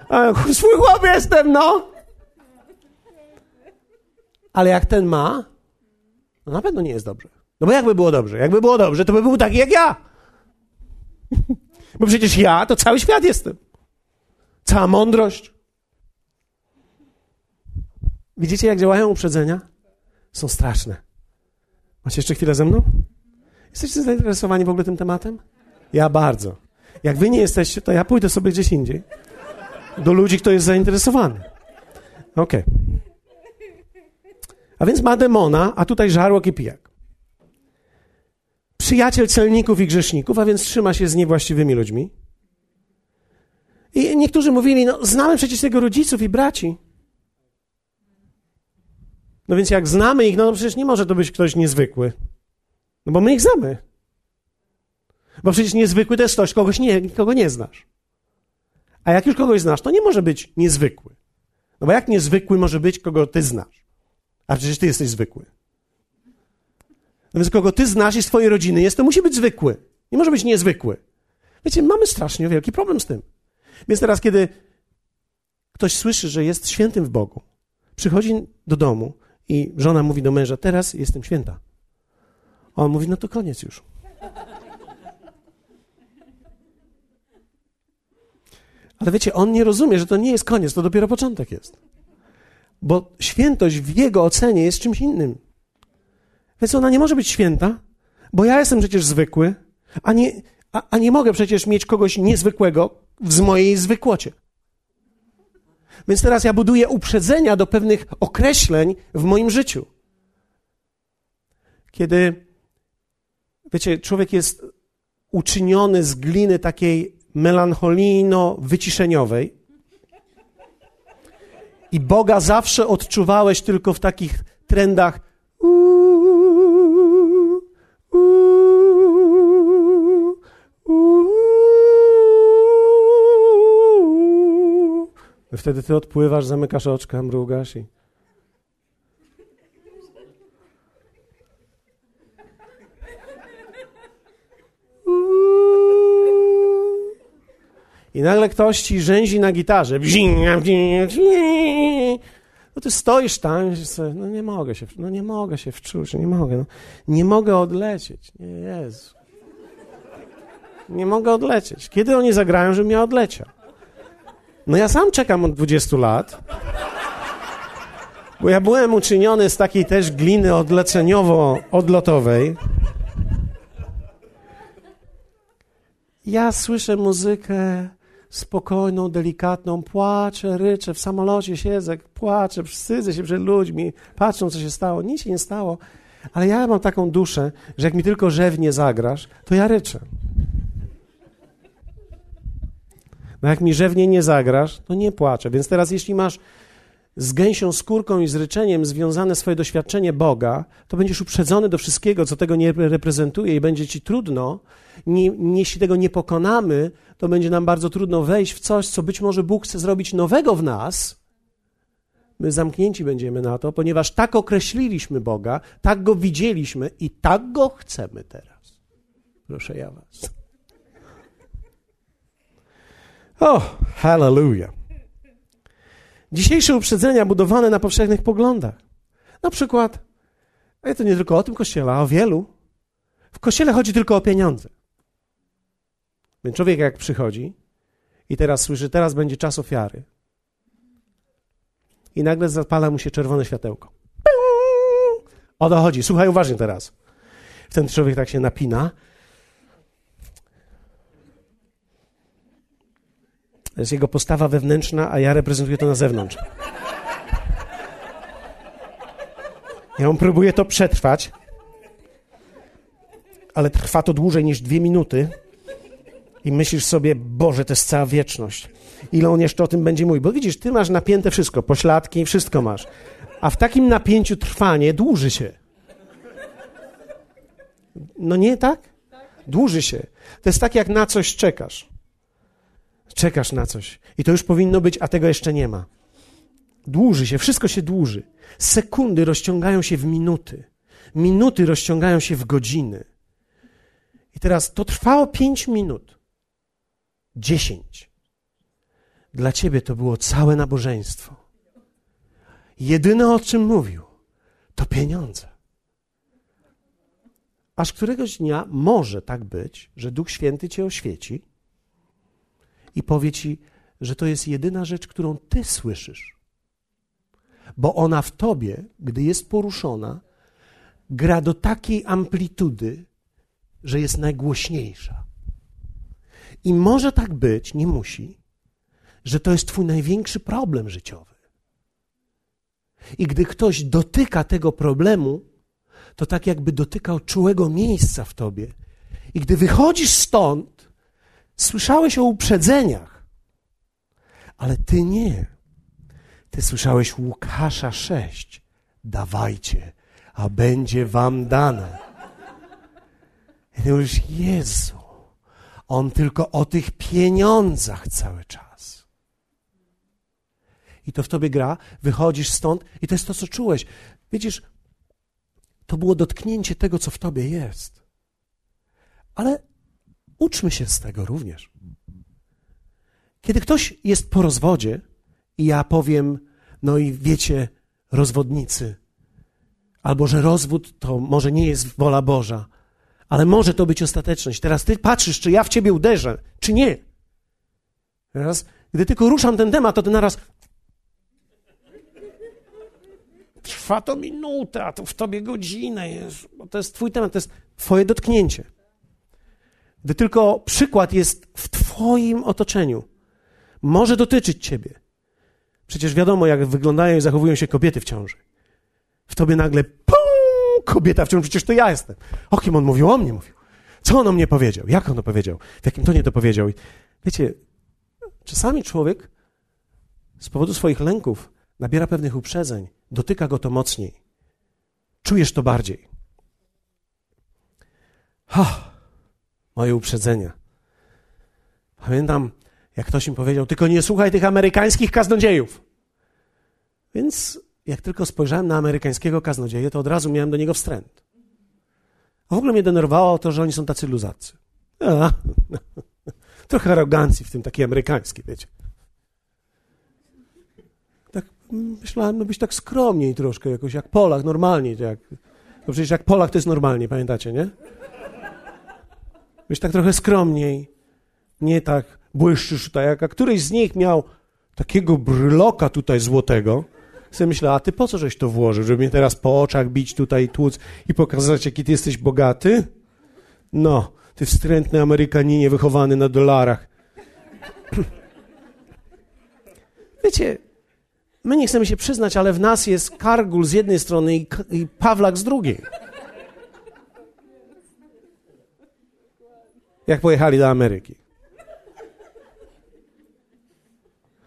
A swój chłop jestem, no. Ale jak ten ma, no na pewno nie jest dobrze. No bo jakby było dobrze? Jakby było dobrze, to by był taki jak ja. Bo przecież ja to cały świat jestem. Cała mądrość. Widzicie, jak działają uprzedzenia? Są straszne. Macie jeszcze chwilę ze mną? Jesteście zainteresowani w ogóle tym tematem? Ja bardzo. Jak wy nie jesteście, to ja pójdę sobie gdzieś indziej. Do ludzi, kto jest zainteresowany. Okej. Okay. A więc ma demona, a tutaj żarłok i pijak. Przyjaciel celników i grzeszników, a więc trzyma się z niewłaściwymi ludźmi. I niektórzy mówili, no znamy przecież jego rodziców i braci. No więc jak znamy ich, no to przecież nie może to być ktoś niezwykły. No bo my ich znamy. Bo przecież niezwykły to jest ktoś, kogoś nie, kogo nie znasz. A jak już kogoś znasz, to nie może być niezwykły. No bo jak niezwykły może być, kogo ty znasz? A przecież ty jesteś zwykły. No więc kogo ty znasz i z twojej rodziny jest, to musi być zwykły. Nie może być niezwykły. Wiecie, mamy strasznie wielki problem z tym. Więc teraz, kiedy ktoś słyszy, że jest świętym w Bogu, przychodzi do domu i żona mówi do męża: Teraz jestem święta. A on mówi: No to koniec już. Ale wiecie, on nie rozumie, że to nie jest koniec, to dopiero początek jest. Bo świętość w jego ocenie jest czymś innym. Więc ona nie może być święta, bo ja jestem przecież zwykły, a nie, a, a nie mogę przecież mieć kogoś niezwykłego w mojej zwykłocie. Więc teraz ja buduję uprzedzenia do pewnych określeń w moim życiu. Kiedy, wiecie, człowiek jest uczyniony z gliny takiej melancholijno-wyciszeniowej i Boga zawsze odczuwałeś tylko w takich trendach Wtedy ty odpływasz, zamykasz oczka, mrugasz i... I nagle ktoś ci rzęzi na gitarze. No ty stoisz tam sobie, no nie mogę się, no nie mogę się wczuć, nie mogę, no, nie mogę odlecieć. Nie, Jezu. Nie mogę odlecieć. Kiedy oni zagrają, żebym ja odleciał? No ja sam czekam od 20 lat. Bo ja byłem uczyniony z takiej też gliny odleceniowo-odlotowej. Ja słyszę muzykę spokojną, delikatną, płaczę, ryczę, w samolocie siedzę, płaczę, wstydzę się przed ludźmi, patrzą, co się stało. Nic się nie stało, ale ja mam taką duszę, że jak mi tylko rzewnie zagrasz, to ja ryczę. No jak mi rzewnie nie zagrasz, to nie płaczę. Więc teraz jeśli masz z gęsią skórką i z związane swoje doświadczenie Boga, to będziesz uprzedzony do wszystkiego, co tego nie reprezentuje i będzie ci trudno. Nie, jeśli tego nie pokonamy, to będzie nam bardzo trudno wejść w coś, co być może Bóg chce zrobić nowego w nas. My zamknięci będziemy na to, ponieważ tak określiliśmy Boga, tak go widzieliśmy i tak go chcemy teraz. Proszę ja was. O, oh, hallelujah. Dzisiejsze uprzedzenia budowane na powszechnych poglądach. Na przykład, a to nie tylko o tym kościele, a o wielu. W kościele chodzi tylko o pieniądze. Więc człowiek jak przychodzi i teraz słyszy, teraz będzie czas ofiary. I nagle zapala mu się czerwone światełko. O chodzi. Słuchaj uważnie teraz. Wtedy człowiek tak się napina To jest jego postawa wewnętrzna, a ja reprezentuję to na zewnątrz. Ja on próbuje to przetrwać, ale trwa to dłużej niż dwie minuty. I myślisz sobie, Boże, to jest cała wieczność. Ile on jeszcze o tym będzie mówił? Bo widzisz, ty masz napięte wszystko, pośladki, wszystko masz. A w takim napięciu trwanie dłuży się. No nie tak? Dłuży się. To jest tak, jak na coś czekasz. Czekasz na coś i to już powinno być, a tego jeszcze nie ma. Dłuży się, wszystko się dłuży. Sekundy rozciągają się w minuty. Minuty rozciągają się w godziny. I teraz to trwało pięć minut. Dziesięć. Dla ciebie to było całe nabożeństwo. Jedyne o czym mówił, to pieniądze. Aż któregoś dnia może tak być, że Duch Święty cię oświeci i powie ci, że to jest jedyna rzecz, którą ty słyszysz. Bo ona w tobie, gdy jest poruszona, gra do takiej amplitudy, że jest najgłośniejsza. I może tak być, nie musi, że to jest twój największy problem życiowy. I gdy ktoś dotyka tego problemu, to tak jakby dotykał czułego miejsca w tobie. I gdy wychodzisz stąd, Słyszałeś o uprzedzeniach, ale ty nie. Ty słyszałeś Łukasza 6. Dawajcie, a będzie wam dane. I ty mówisz, Jezu, on tylko o tych pieniądzach cały czas. I to w tobie gra, wychodzisz stąd i to jest to, co czułeś. Widzisz, to było dotknięcie tego, co w tobie jest. Ale Uczmy się z tego również. Kiedy ktoś jest po rozwodzie i ja powiem, no i wiecie, rozwodnicy, albo że rozwód to może nie jest wola Boża, ale może to być ostateczność. Teraz ty patrzysz, czy ja w ciebie uderzę, czy nie. Teraz, gdy tylko ruszam ten temat, to ty naraz. Trwa to minutę, a to w tobie godzinę jest, bo to jest twój temat, to jest twoje dotknięcie. Gdy tylko przykład jest w Twoim otoczeniu, może dotyczyć Ciebie. Przecież wiadomo, jak wyglądają i zachowują się kobiety w ciąży. W Tobie nagle, pum, kobieta w ciąży, przecież to ja jestem. O kim on mówił? O mnie mówił. Co on o mnie powiedział? Jak on to powiedział? W jakim tonie to powiedział? Wiecie, czasami człowiek z powodu swoich lęków nabiera pewnych uprzedzeń, dotyka go to mocniej. Czujesz to bardziej. Ha! Moje uprzedzenia. Pamiętam, jak ktoś mi powiedział, tylko nie słuchaj tych amerykańskich kaznodziejów. Więc jak tylko spojrzałem na amerykańskiego kaznodzieję, to od razu miałem do niego wstręt. A w ogóle mnie denerwowało to, że oni są tacy luzacy. A, trochę arogancji w tym, takiej amerykańskiej, wiecie. Tak myślałem, no być tak skromniej troszkę, jakoś jak Polak, normalnie. Jak, no przecież jak Polak to jest normalnie, pamiętacie, nie? Być tak trochę skromniej. Nie tak błyszczysz tutaj, jak a któryś z nich miał takiego bryloka tutaj złotego, Sobie myślę, a ty po co żeś to włożył? Żeby mnie teraz po oczach bić tutaj, tłuc i pokazać, jaki ty jesteś bogaty? No, ty wstrętny Amerykaninie wychowany na dolarach. Wiecie, my nie chcemy się przyznać, ale w nas jest Kargul z jednej strony i, i Pawlak z drugiej. Jak pojechali do Ameryki.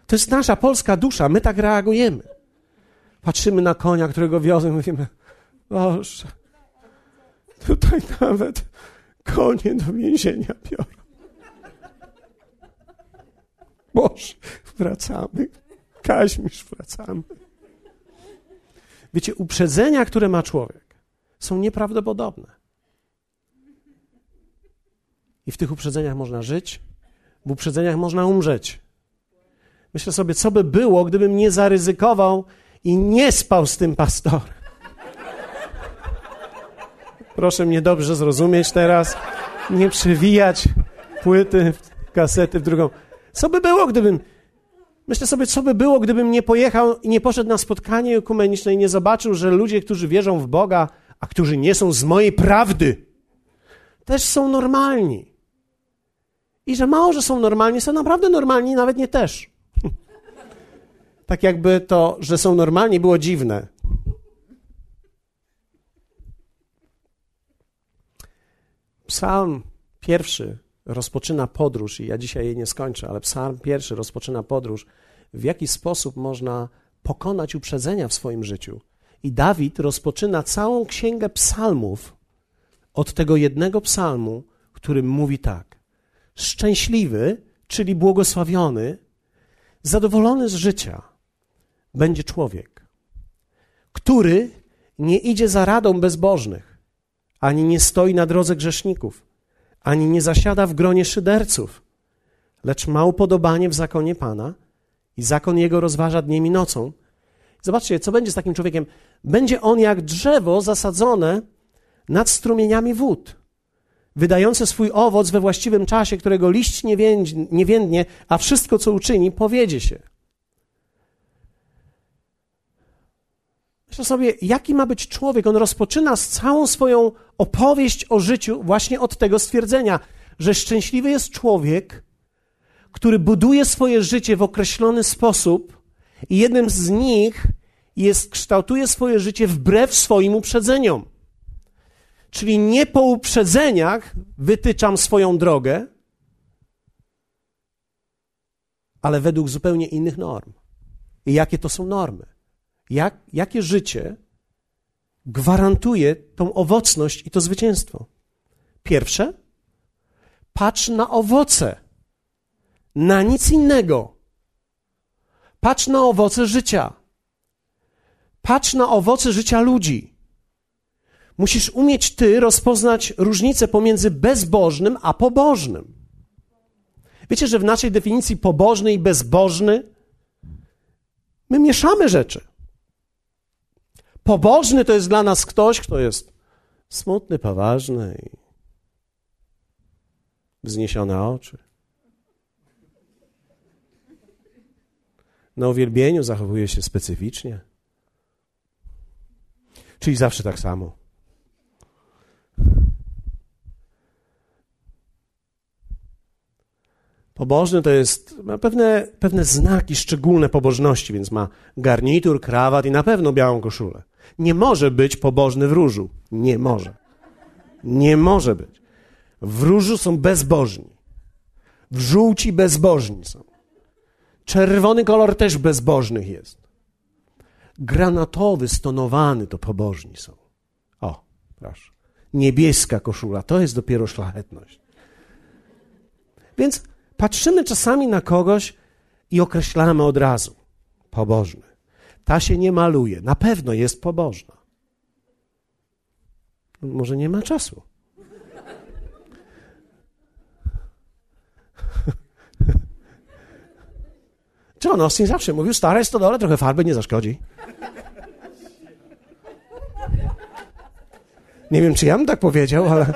To jest nasza polska dusza, my tak reagujemy. Patrzymy na konia, którego wiozą i mówimy, Boże, tutaj nawet konie do więzienia biorą. Boże, wracamy. Kaźmisz, wracamy. Wiecie, uprzedzenia, które ma człowiek, są nieprawdopodobne. I w tych uprzedzeniach można żyć, w uprzedzeniach można umrzeć. Myślę sobie, co by było, gdybym nie zaryzykował i nie spał z tym pastorem. Proszę mnie dobrze zrozumieć teraz, nie przewijać płyty, kasety w drugą. Co by było, gdybym. Myślę sobie, co by było, gdybym nie pojechał i nie poszedł na spotkanie ekumeniczne i nie zobaczył, że ludzie, którzy wierzą w Boga, a którzy nie są z mojej prawdy, też są normalni. I że mało, że są normalni, są naprawdę normalni, nawet nie też. tak jakby to, że są normalni, było dziwne. Psalm pierwszy rozpoczyna podróż, i ja dzisiaj jej nie skończę, ale Psalm pierwszy rozpoczyna podróż, w jaki sposób można pokonać uprzedzenia w swoim życiu. I Dawid rozpoczyna całą księgę psalmów od tego jednego psalmu, którym mówi tak: Szczęśliwy, czyli błogosławiony, zadowolony z życia będzie człowiek, który nie idzie za radą bezbożnych, ani nie stoi na drodze grzeszników, ani nie zasiada w gronie szyderców, lecz ma upodobanie w zakonie Pana i zakon jego rozważa dniem i nocą. Zobaczcie, co będzie z takim człowiekiem. Będzie on jak drzewo zasadzone nad strumieniami wód, wydające swój owoc we właściwym czasie, którego liść nie więdnie, a wszystko, co uczyni, powiedzie się. Myślę sobie, jaki ma być człowiek. On rozpoczyna całą swoją opowieść o życiu właśnie od tego stwierdzenia, że szczęśliwy jest człowiek, który buduje swoje życie w określony sposób i jednym z nich jest, kształtuje swoje życie wbrew swoim uprzedzeniom. Czyli nie po uprzedzeniach wytyczam swoją drogę, ale według zupełnie innych norm. I jakie to są normy? Jak, jakie życie gwarantuje tą owocność i to zwycięstwo? Pierwsze, patrz na owoce, na nic innego. Patrz na owoce życia. Patrz na owoce życia ludzi. Musisz umieć ty rozpoznać różnicę pomiędzy bezbożnym a pobożnym. Wiecie, że w naszej definicji pobożny i bezbożny my mieszamy rzeczy. Pobożny to jest dla nas ktoś, kto jest smutny, poważny i wzniesione oczy. Na uwielbieniu zachowuje się specyficznie. Czyli zawsze tak samo. Pobożny to jest, ma pewne, pewne znaki szczególne pobożności, więc ma garnitur, krawat i na pewno białą koszulę. Nie może być pobożny w różu. Nie może. Nie może być. W różu są bezbożni. W żółci bezbożni są. Czerwony kolor też bezbożnych jest. Granatowy, stonowany to pobożni są. O, proszę. Niebieska koszula to jest dopiero szlachetność. Więc patrzymy czasami na kogoś i określamy od razu pobożny. Ta się nie maluje. Na pewno jest pobożna. Może nie ma czasu. John Austin zawsze mówił, stare jest to dole, trochę farby nie zaszkodzi. Nie wiem, czy ja bym tak powiedział, ale,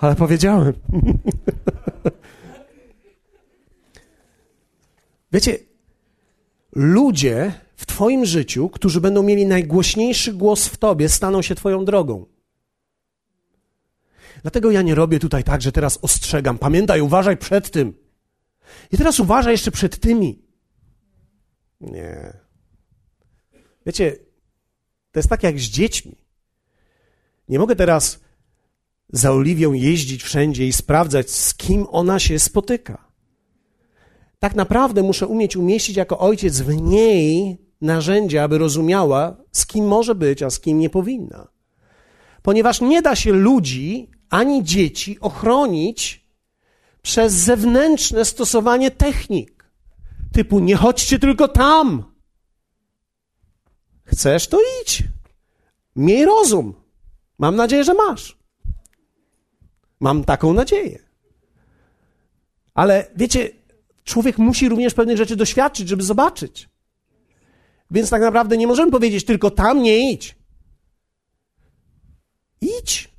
ale powiedziałem. Wiecie, ludzie w Twoim życiu, którzy będą mieli najgłośniejszy głos w Tobie, staną się Twoją drogą. Dlatego ja nie robię tutaj tak, że teraz ostrzegam. Pamiętaj, uważaj przed tym. I teraz uważaj jeszcze przed tymi. Nie. Wiecie, to jest tak jak z dziećmi. Nie mogę teraz za Oliwią jeździć wszędzie i sprawdzać, z kim ona się spotyka. Tak naprawdę muszę umieć umieścić jako ojciec w niej narzędzia, aby rozumiała, z kim może być, a z kim nie powinna. Ponieważ nie da się ludzi ani dzieci ochronić przez zewnętrzne stosowanie technik. Typu nie chodźcie tylko tam. Chcesz, to idź. Miej rozum. Mam nadzieję, że masz. Mam taką nadzieję. Ale wiecie, człowiek musi również pewnych rzeczy doświadczyć, żeby zobaczyć. Więc tak naprawdę nie możemy powiedzieć tylko tam nie idź. Idź.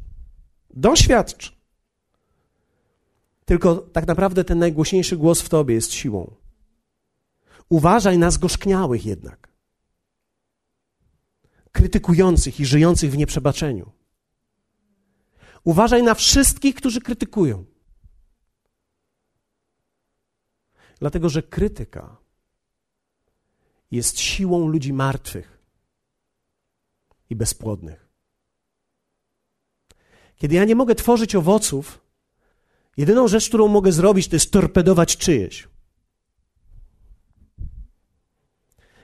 Doświadcz. Tylko tak naprawdę ten najgłośniejszy głos w tobie jest siłą. Uważaj na zgorzkniałych jednak. Krytykujących i żyjących w nieprzebaczeniu. Uważaj na wszystkich, którzy krytykują. Dlatego, że krytyka jest siłą ludzi martwych i bezpłodnych. Kiedy ja nie mogę tworzyć owoców, jedyną rzecz, którą mogę zrobić, to jest torpedować czyjeś.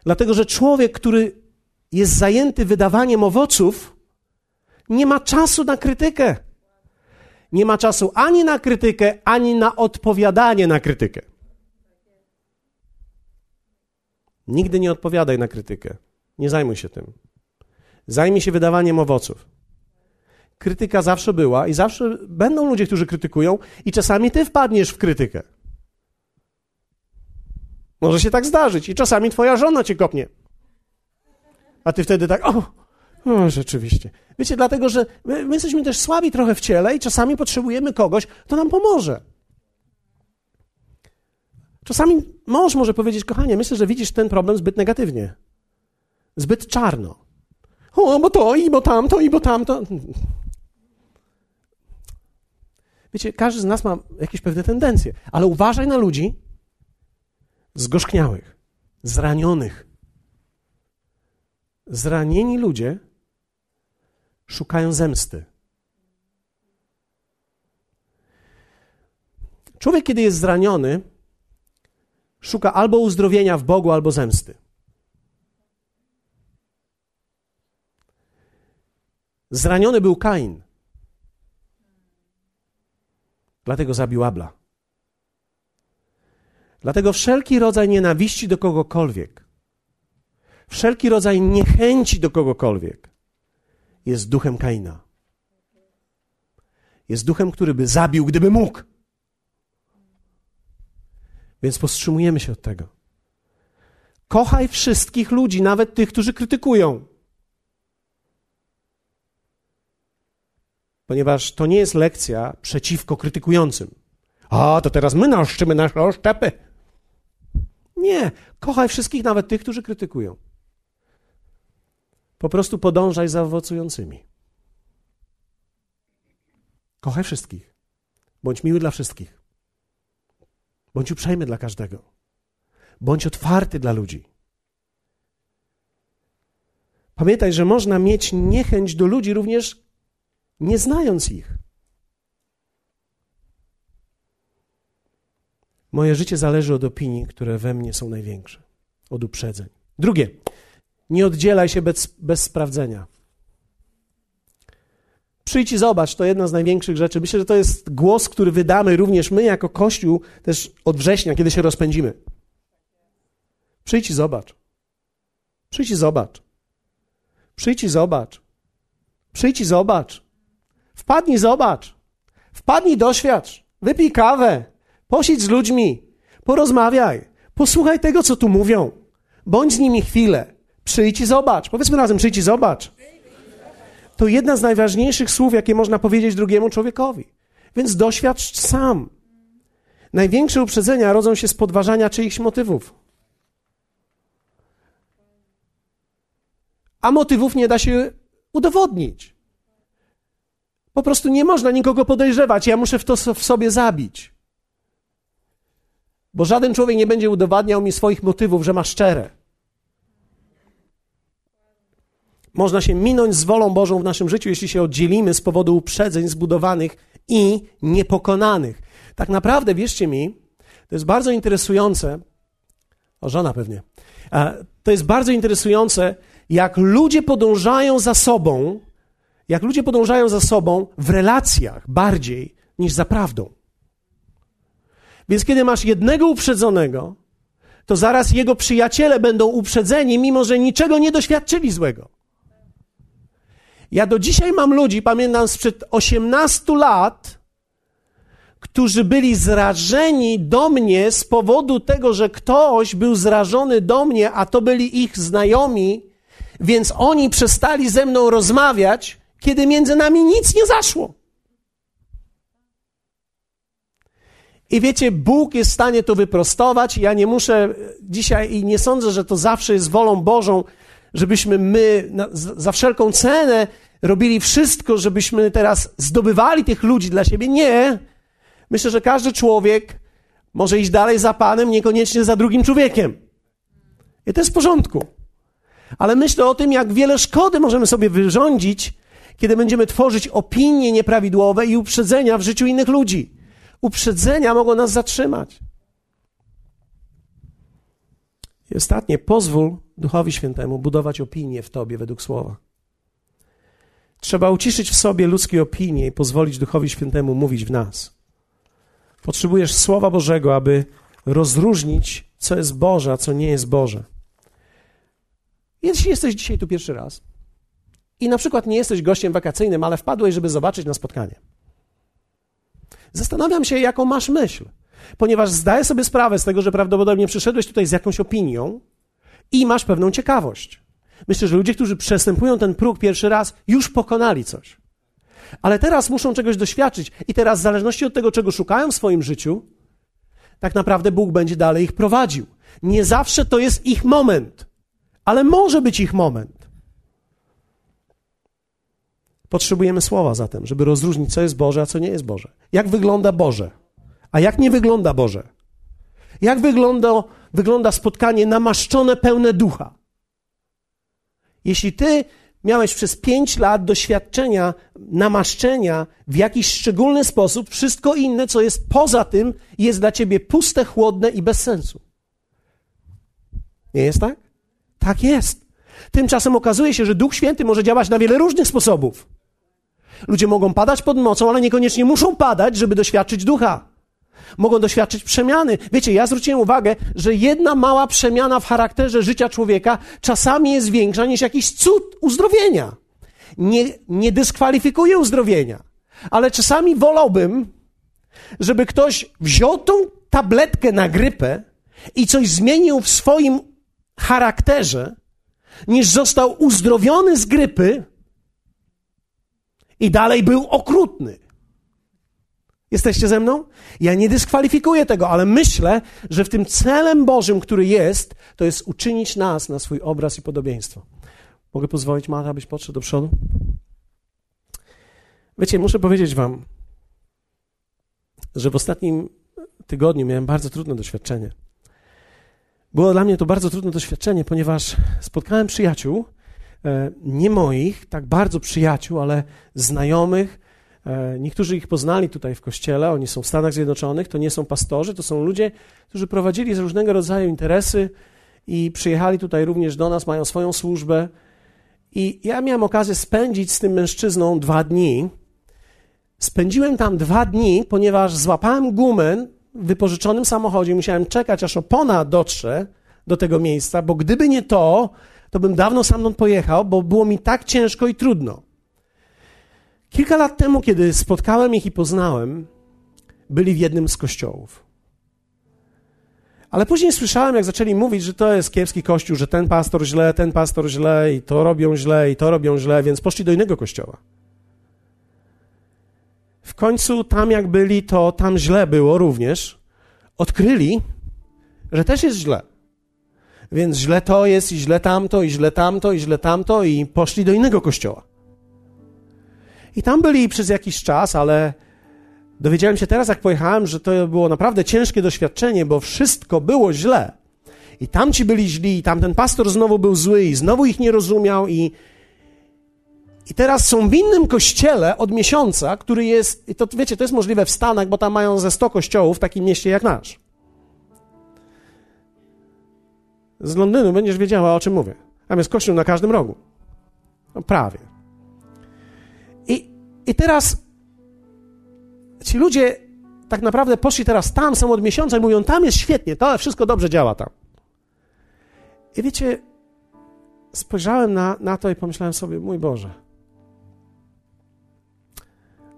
Dlatego, że człowiek, który jest zajęty wydawaniem owoców, nie ma czasu na krytykę. Nie ma czasu ani na krytykę, ani na odpowiadanie na krytykę. Nigdy nie odpowiadaj na krytykę. Nie zajmuj się tym. Zajmij się wydawaniem owoców. Krytyka zawsze była i zawsze będą ludzie, którzy krytykują, i czasami ty wpadniesz w krytykę. Może się tak zdarzyć, i czasami twoja żona cię kopnie. A ty wtedy tak, o, o rzeczywiście. Wiecie, dlatego, że my, my jesteśmy też słabi trochę w ciele i czasami potrzebujemy kogoś, kto nam pomoże. Czasami mąż może powiedzieć, kochanie, myślę, że widzisz ten problem zbyt negatywnie. Zbyt czarno. O, bo to, i bo tamto, i bo tamto. Wiecie, każdy z nas ma jakieś pewne tendencje, ale uważaj na ludzi zgorzkniałych, zranionych. Zranieni ludzie szukają zemsty. Człowiek, kiedy jest zraniony, szuka albo uzdrowienia w Bogu, albo zemsty. Zraniony był Kain. Dlatego zabił Abla. Dlatego wszelki rodzaj nienawiści do kogokolwiek, wszelki rodzaj niechęci do kogokolwiek jest duchem Kaina. Jest duchem, który by zabił, gdyby mógł. Więc powstrzymujemy się od tego. Kochaj wszystkich ludzi, nawet tych, którzy krytykują. Ponieważ to nie jest lekcja przeciwko krytykującym. A, to teraz my naszczymy nasze oszczepy. Nie, kochaj wszystkich, nawet tych, którzy krytykują. Po prostu podążaj za owocującymi. Kochaj wszystkich. Bądź miły dla wszystkich. Bądź uprzejmy dla każdego. Bądź otwarty dla ludzi. Pamiętaj, że można mieć niechęć do ludzi również nie znając ich. Moje życie zależy od opinii, które we mnie są największe, od uprzedzeń. Drugie, nie oddzielaj się bez, bez sprawdzenia. Przyjdź i zobacz, to jedna z największych rzeczy. Myślę, że to jest głos, który wydamy również my jako Kościół też od września, kiedy się rozpędzimy. Przyjdź i zobacz. Przyjdź i zobacz. Przyjdź i zobacz. Przyjdź i zobacz. Wpadnij, zobacz. Wpadnij, doświadcz. Wypij kawę. Posiedź z ludźmi. Porozmawiaj. Posłuchaj tego, co tu mówią. Bądź z nimi chwilę. Przyjdź i zobacz. Powiedzmy razem, przyjdź i zobacz to jedna z najważniejszych słów, jakie można powiedzieć drugiemu człowiekowi. Więc doświadcz sam. Największe uprzedzenia rodzą się z podważania czyichś motywów. a motywów nie da się udowodnić. Po prostu nie można nikogo podejrzewać. Ja muszę w to w sobie zabić. Bo żaden człowiek nie będzie udowadniał mi swoich motywów, że ma szczere. Można się minąć z wolą Bożą w naszym życiu, jeśli się oddzielimy z powodu uprzedzeń zbudowanych i niepokonanych. Tak naprawdę, wierzcie mi, to jest bardzo interesujące. O, żona pewnie. To jest bardzo interesujące, jak ludzie podążają za sobą, jak ludzie podążają za sobą w relacjach bardziej niż za prawdą. Więc kiedy masz jednego uprzedzonego, to zaraz jego przyjaciele będą uprzedzeni, mimo że niczego nie doświadczyli złego. Ja do dzisiaj mam ludzi, pamiętam sprzed 18 lat, którzy byli zrażeni do mnie z powodu tego, że ktoś był zrażony do mnie, a to byli ich znajomi, więc oni przestali ze mną rozmawiać, kiedy między nami nic nie zaszło. I wiecie, Bóg jest w stanie to wyprostować. Ja nie muszę dzisiaj i nie sądzę, że to zawsze jest wolą Bożą, żebyśmy my za wszelką cenę robili wszystko, żebyśmy teraz zdobywali tych ludzi dla siebie. Nie. Myślę, że każdy człowiek może iść dalej za Panem, niekoniecznie za drugim człowiekiem. I to jest w porządku. Ale myślę o tym, jak wiele szkody możemy sobie wyrządzić, kiedy będziemy tworzyć opinie nieprawidłowe i uprzedzenia w życiu innych ludzi. Uprzedzenia mogą nas zatrzymać. I ostatnie, pozwól Duchowi Świętemu budować opinię w tobie według słowa. Trzeba uciszyć w sobie ludzkie opinie i pozwolić Duchowi Świętemu mówić w nas. Potrzebujesz Słowa Bożego, aby rozróżnić, co jest Boże, a co nie jest Boże. Jeśli jesteś dzisiaj tu pierwszy raz i na przykład nie jesteś gościem wakacyjnym, ale wpadłeś, żeby zobaczyć na spotkanie, zastanawiam się, jaką masz myśl, ponieważ zdaję sobie sprawę z tego, że prawdopodobnie przyszedłeś tutaj z jakąś opinią i masz pewną ciekawość. Myślę, że ludzie, którzy przestępują ten próg pierwszy raz, już pokonali coś. Ale teraz muszą czegoś doświadczyć, i teraz, w zależności od tego, czego szukają w swoim życiu, tak naprawdę Bóg będzie dalej ich prowadził. Nie zawsze to jest ich moment, ale może być ich moment. Potrzebujemy słowa zatem, żeby rozróżnić, co jest Boże, a co nie jest Boże. Jak wygląda Boże, a jak nie wygląda Boże. Jak wygląda, wygląda spotkanie namaszczone, pełne ducha. Jeśli ty miałeś przez pięć lat doświadczenia, namaszczenia w jakiś szczególny sposób, wszystko inne, co jest poza tym, jest dla ciebie puste, chłodne i bez sensu. Nie jest tak? Tak jest. Tymczasem okazuje się, że Duch Święty może działać na wiele różnych sposobów. Ludzie mogą padać pod mocą, ale niekoniecznie muszą padać, żeby doświadczyć ducha mogą doświadczyć przemiany. Wiecie, ja zwróciłem uwagę, że jedna mała przemiana w charakterze życia człowieka czasami jest większa niż jakiś cud uzdrowienia. Nie, nie dyskwalifikuje uzdrowienia, ale czasami wolałbym, żeby ktoś wziął tą tabletkę na grypę i coś zmienił w swoim charakterze, niż został uzdrowiony z grypy i dalej był okrutny. Jesteście ze mną? Ja nie dyskwalifikuję tego, ale myślę, że w tym celem Bożym, który jest, to jest uczynić nas na swój obraz i podobieństwo. Mogę pozwolić, Marta, abyś podszedł do przodu? Wiecie, muszę powiedzieć Wam, że w ostatnim tygodniu miałem bardzo trudne doświadczenie. Było dla mnie to bardzo trudne doświadczenie, ponieważ spotkałem przyjaciół, e, nie moich, tak bardzo przyjaciół, ale znajomych, niektórzy ich poznali tutaj w kościele, oni są w Stanach Zjednoczonych, to nie są pastorzy, to są ludzie, którzy prowadzili różnego rodzaju interesy i przyjechali tutaj również do nas, mają swoją służbę. I ja miałem okazję spędzić z tym mężczyzną dwa dni. Spędziłem tam dwa dni, ponieważ złapałem gumę w wypożyczonym samochodzie, musiałem czekać, aż opona dotrze do tego miejsca, bo gdyby nie to, to bym dawno sam pojechał, bo było mi tak ciężko i trudno. Kilka lat temu, kiedy spotkałem ich i poznałem, byli w jednym z kościołów. Ale później słyszałem, jak zaczęli mówić, że to jest kiepski kościół, że ten pastor źle, ten pastor źle, i to robią źle, i to robią źle, więc poszli do innego kościoła. W końcu tam, jak byli, to tam źle było również. Odkryli, że też jest źle. więc źle to jest, i źle tamto, i źle tamto, i źle tamto, i poszli do innego kościoła. I tam byli przez jakiś czas, ale dowiedziałem się teraz, jak pojechałem, że to było naprawdę ciężkie doświadczenie, bo wszystko było źle. I tamci byli źli, i tamten pastor znowu był zły, i znowu ich nie rozumiał, i, i teraz są w innym kościele od miesiąca, który jest, i to wiecie, to jest możliwe w Stanach, bo tam mają ze 100 kościołów w takim mieście jak nasz. Z Londynu będziesz wiedziała, o czym mówię. Tam jest kościół na każdym rogu. No, prawie. I, teraz ci ludzie tak naprawdę poszli teraz tam, są od miesiąca i mówią, tam jest świetnie, to wszystko dobrze działa tam. I wiecie, spojrzałem na, na to i pomyślałem sobie, mój Boże,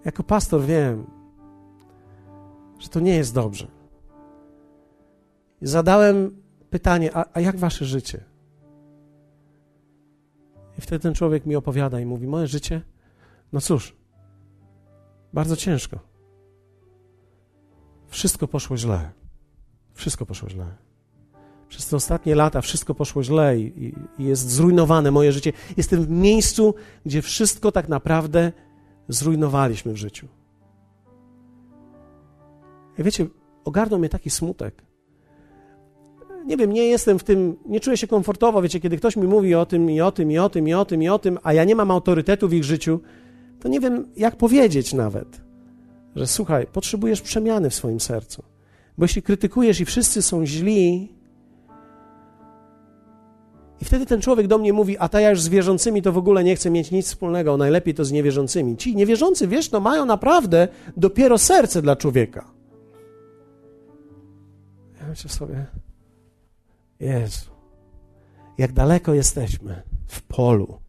jako pastor wiem, że to nie jest dobrze. I zadałem pytanie, a, a jak wasze życie? I wtedy ten człowiek mi opowiada i mówi: Moje życie, no cóż, bardzo ciężko. Wszystko poszło źle. Wszystko poszło źle. Przez te ostatnie lata wszystko poszło źle i, i, jest zrujnowane moje życie. Jestem w miejscu, gdzie wszystko tak naprawdę zrujnowaliśmy w życiu. I wiecie, ogarnął mnie taki smutek. Nie wiem, nie jestem w tym, nie czuję się komfortowo, wiecie, kiedy ktoś mi mówi o tym i o tym i o tym i o tym i o tym, a ja nie mam autorytetu w ich życiu, to nie wiem, jak powiedzieć nawet, że słuchaj, potrzebujesz przemiany w swoim sercu. Bo jeśli krytykujesz i wszyscy są źli, i wtedy ten człowiek do mnie mówi, a ta ja już z wierzącymi to w ogóle nie chcę mieć nic wspólnego, najlepiej to z niewierzącymi. Ci niewierzący, wiesz, no mają naprawdę dopiero serce dla człowieka. Ja myślę sobie, Jezu, jak daleko jesteśmy w polu.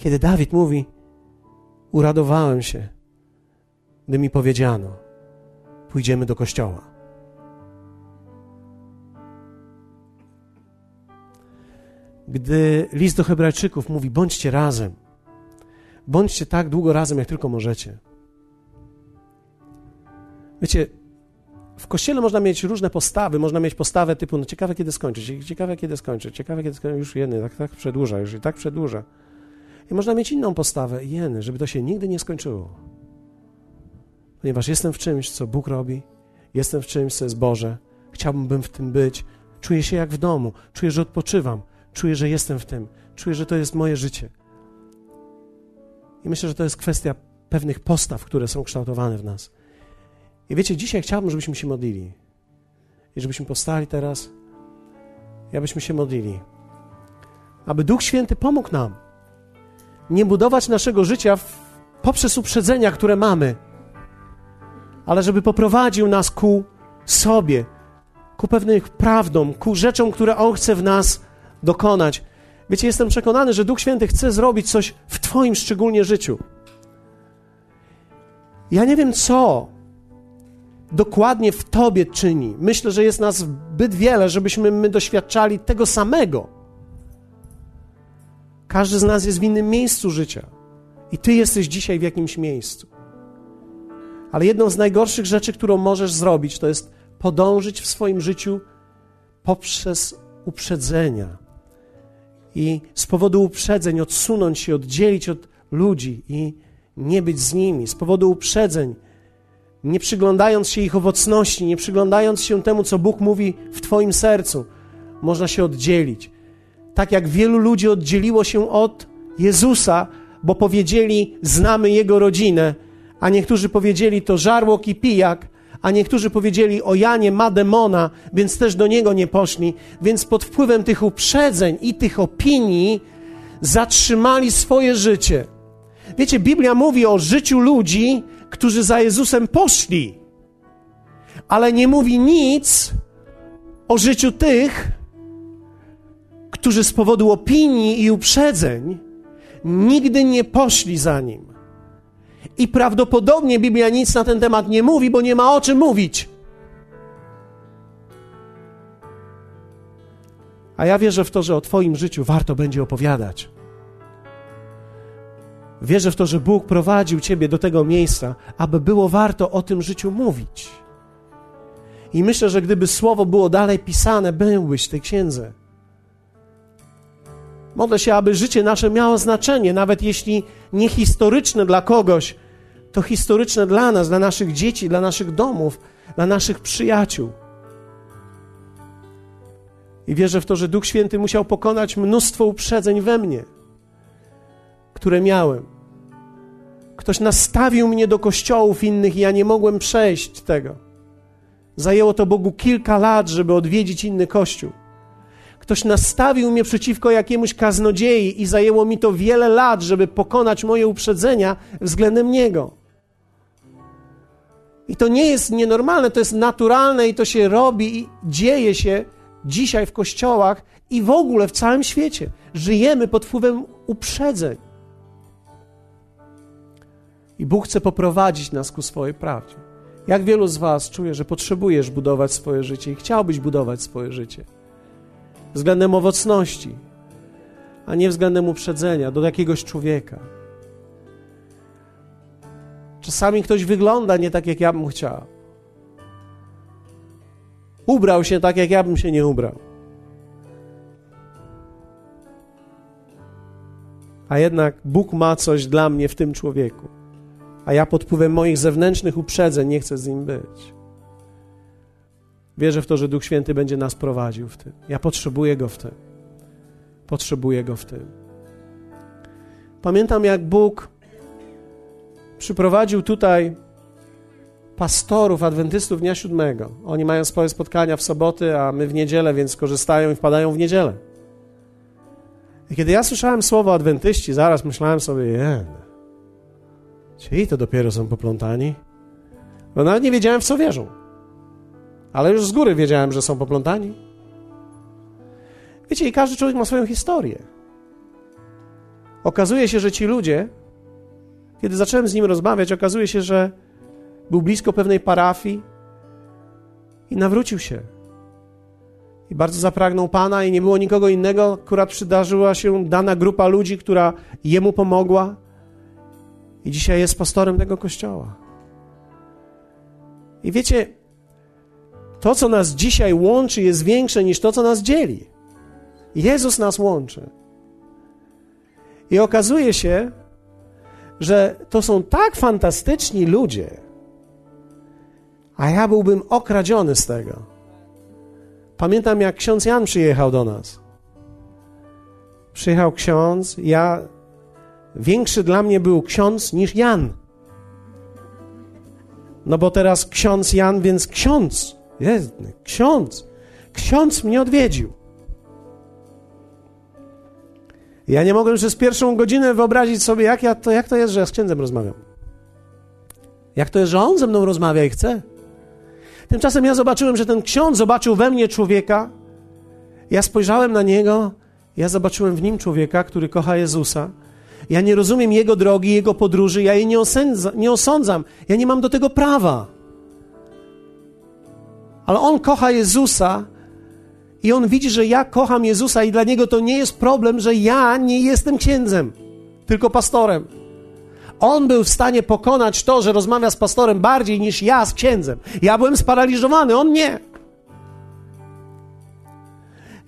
Kiedy Dawid mówi, uradowałem się, gdy mi powiedziano, pójdziemy do kościoła. Gdy list do Hebrajczyków mówi: bądźcie razem, bądźcie tak długo razem, jak tylko możecie. Wiecie, w kościele można mieć różne postawy. Można mieć postawę typu, no ciekawe kiedy skończyć, ciekawe kiedy skończyć, ciekawe kiedy skończyć, już jeny, tak, tak przedłuża, już i tak przedłuża. I można mieć inną postawę, jeny, żeby to się nigdy nie skończyło. Ponieważ jestem w czymś, co Bóg robi, jestem w czymś, co jest Boże, chciałbym w tym być, czuję się jak w domu, czuję, że odpoczywam, czuję, że jestem w tym, czuję, że to jest moje życie. I myślę, że to jest kwestia pewnych postaw, które są kształtowane w nas. I wiecie, dzisiaj chciałbym, żebyśmy się modlili. I żebyśmy powstali teraz, i abyśmy się modlili. Aby Duch Święty pomógł nam nie budować naszego życia w, poprzez uprzedzenia, które mamy, ale żeby poprowadził nas ku sobie, ku pewnym prawdom, ku rzeczom, które On chce w nas dokonać. Wiecie, jestem przekonany, że Duch Święty chce zrobić coś w Twoim szczególnie życiu. Ja nie wiem co dokładnie w Tobie czyni. Myślę, że jest nas zbyt wiele, żebyśmy my doświadczali tego samego. Każdy z nas jest w innym miejscu życia. I Ty jesteś dzisiaj w jakimś miejscu. Ale jedną z najgorszych rzeczy, którą możesz zrobić, to jest podążyć w swoim życiu poprzez uprzedzenia. I z powodu uprzedzeń odsunąć się, oddzielić od ludzi i nie być z nimi. Z powodu uprzedzeń nie przyglądając się ich owocności, nie przyglądając się temu, co Bóg mówi w Twoim sercu, można się oddzielić. Tak jak wielu ludzi oddzieliło się od Jezusa, bo powiedzieli, znamy Jego rodzinę, a niektórzy powiedzieli, to żarłok i pijak, a niektórzy powiedzieli, o Janie ma demona, więc też do Niego nie poszli. Więc pod wpływem tych uprzedzeń i tych opinii zatrzymali swoje życie. Wiecie, Biblia mówi o życiu ludzi, którzy za Jezusem poszli, ale nie mówi nic o życiu tych, którzy z powodu opinii i uprzedzeń nigdy nie poszli za nim. I prawdopodobnie Biblia nic na ten temat nie mówi, bo nie ma o czym mówić. A ja wierzę w to, że o Twoim życiu warto będzie opowiadać. Wierzę w to, że Bóg prowadził Ciebie do tego miejsca, aby było warto o tym życiu mówić. I myślę, że gdyby słowo było dalej pisane, byłbyś w tej księdze. Modlę się, aby życie nasze miało znaczenie, nawet jeśli nie historyczne dla kogoś, to historyczne dla nas, dla naszych dzieci, dla naszych domów, dla naszych przyjaciół. I wierzę w to, że Duch Święty musiał pokonać mnóstwo uprzedzeń we mnie, które miałem. Ktoś nastawił mnie do kościołów innych i ja nie mogłem przejść tego. Zajęło to Bogu kilka lat, żeby odwiedzić inny kościół. Ktoś nastawił mnie przeciwko jakiemuś kaznodziei i zajęło mi to wiele lat, żeby pokonać moje uprzedzenia względem niego. I to nie jest nienormalne, to jest naturalne i to się robi i dzieje się dzisiaj w kościołach i w ogóle w całym świecie. Żyjemy pod wpływem uprzedzeń. I Bóg chce poprowadzić nas ku swojej prawdzie. Jak wielu z Was czuje, że potrzebujesz budować swoje życie i chciałbyś budować swoje życie względem owocności, a nie względem uprzedzenia do jakiegoś człowieka. Czasami ktoś wygląda nie tak, jak ja bym chciał. Ubrał się tak, jak ja bym się nie ubrał. A jednak Bóg ma coś dla mnie w tym człowieku. A ja pod wpływem moich zewnętrznych uprzedzeń nie chcę z nim być. Wierzę w to, że Duch Święty będzie nas prowadził w tym. Ja potrzebuję Go w tym. Potrzebuję Go w tym. Pamiętam, jak Bóg przyprowadził tutaj pastorów, adwentystów dnia siódmego. Oni mają swoje spotkania w soboty, a my w niedzielę, więc korzystają i wpadają w niedzielę. I kiedy ja słyszałem słowo adwentyści, zaraz myślałem sobie, jen, ci to dopiero są poplątani. Bo nawet nie wiedziałem, w co wierzą. Ale już z góry wiedziałem, że są poplątani. Wiecie, i każdy człowiek ma swoją historię. Okazuje się, że ci ludzie, kiedy zacząłem z nim rozmawiać, okazuje się, że był blisko pewnej parafii i nawrócił się. I bardzo zapragnął Pana, i nie było nikogo innego. Akurat przydarzyła się dana grupa ludzi, która jemu pomogła, i dzisiaj jest pastorem tego kościoła. I wiecie, to, co nas dzisiaj łączy, jest większe niż to, co nas dzieli. Jezus nas łączy. I okazuje się, że to są tak fantastyczni ludzie, a ja byłbym okradziony z tego. Pamiętam, jak ksiądz Jan przyjechał do nas. Przyjechał ksiądz, ja. Większy dla mnie był ksiądz niż Jan. No bo teraz ksiądz Jan, więc ksiądz. Jest, ksiądz. Ksiądz mnie odwiedził. Ja nie mogłem przez pierwszą godzinę wyobrazić sobie, jak, ja to, jak to jest, że ja z księdzem rozmawiam. Jak to jest, że on ze mną rozmawia i chce. Tymczasem ja zobaczyłem, że ten ksiądz zobaczył we mnie człowieka. Ja spojrzałem na niego, ja zobaczyłem w nim człowieka, który kocha Jezusa. Ja nie rozumiem jego drogi, jego podróży, ja jej nie, osędza, nie osądzam. Ja nie mam do tego prawa. Ale on kocha Jezusa i on widzi, że ja kocham Jezusa, i dla niego to nie jest problem, że ja nie jestem księdzem, tylko pastorem. On był w stanie pokonać to, że rozmawia z pastorem bardziej niż ja z księdzem. Ja byłem sparaliżowany, on nie.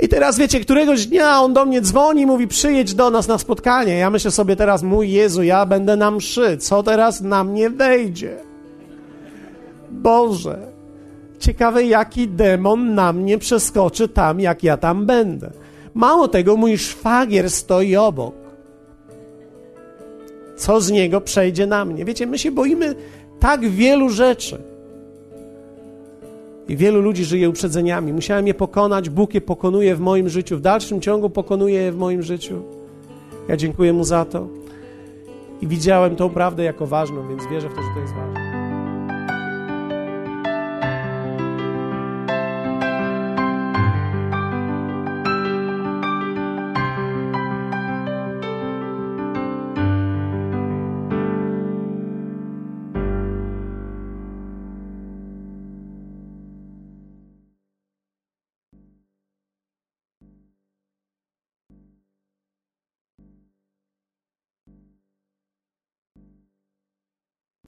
I teraz wiecie, któregoś dnia on do mnie dzwoni, mówi: Przyjedź do nas na spotkanie. Ja myślę sobie teraz, mój Jezu, ja będę na mszy. Co teraz na mnie wejdzie? Boże, ciekawe, jaki demon na mnie przeskoczy tam, jak ja tam będę. Mało tego, mój szwagier stoi obok co z niego przejdzie na mnie. Wiecie, my się boimy tak wielu rzeczy. I wielu ludzi żyje uprzedzeniami. Musiałem je pokonać, Bóg je pokonuje w moim życiu, w dalszym ciągu pokonuje je w moim życiu. Ja dziękuję Mu za to. I widziałem tą prawdę jako ważną, więc wierzę w to, że to jest ważne.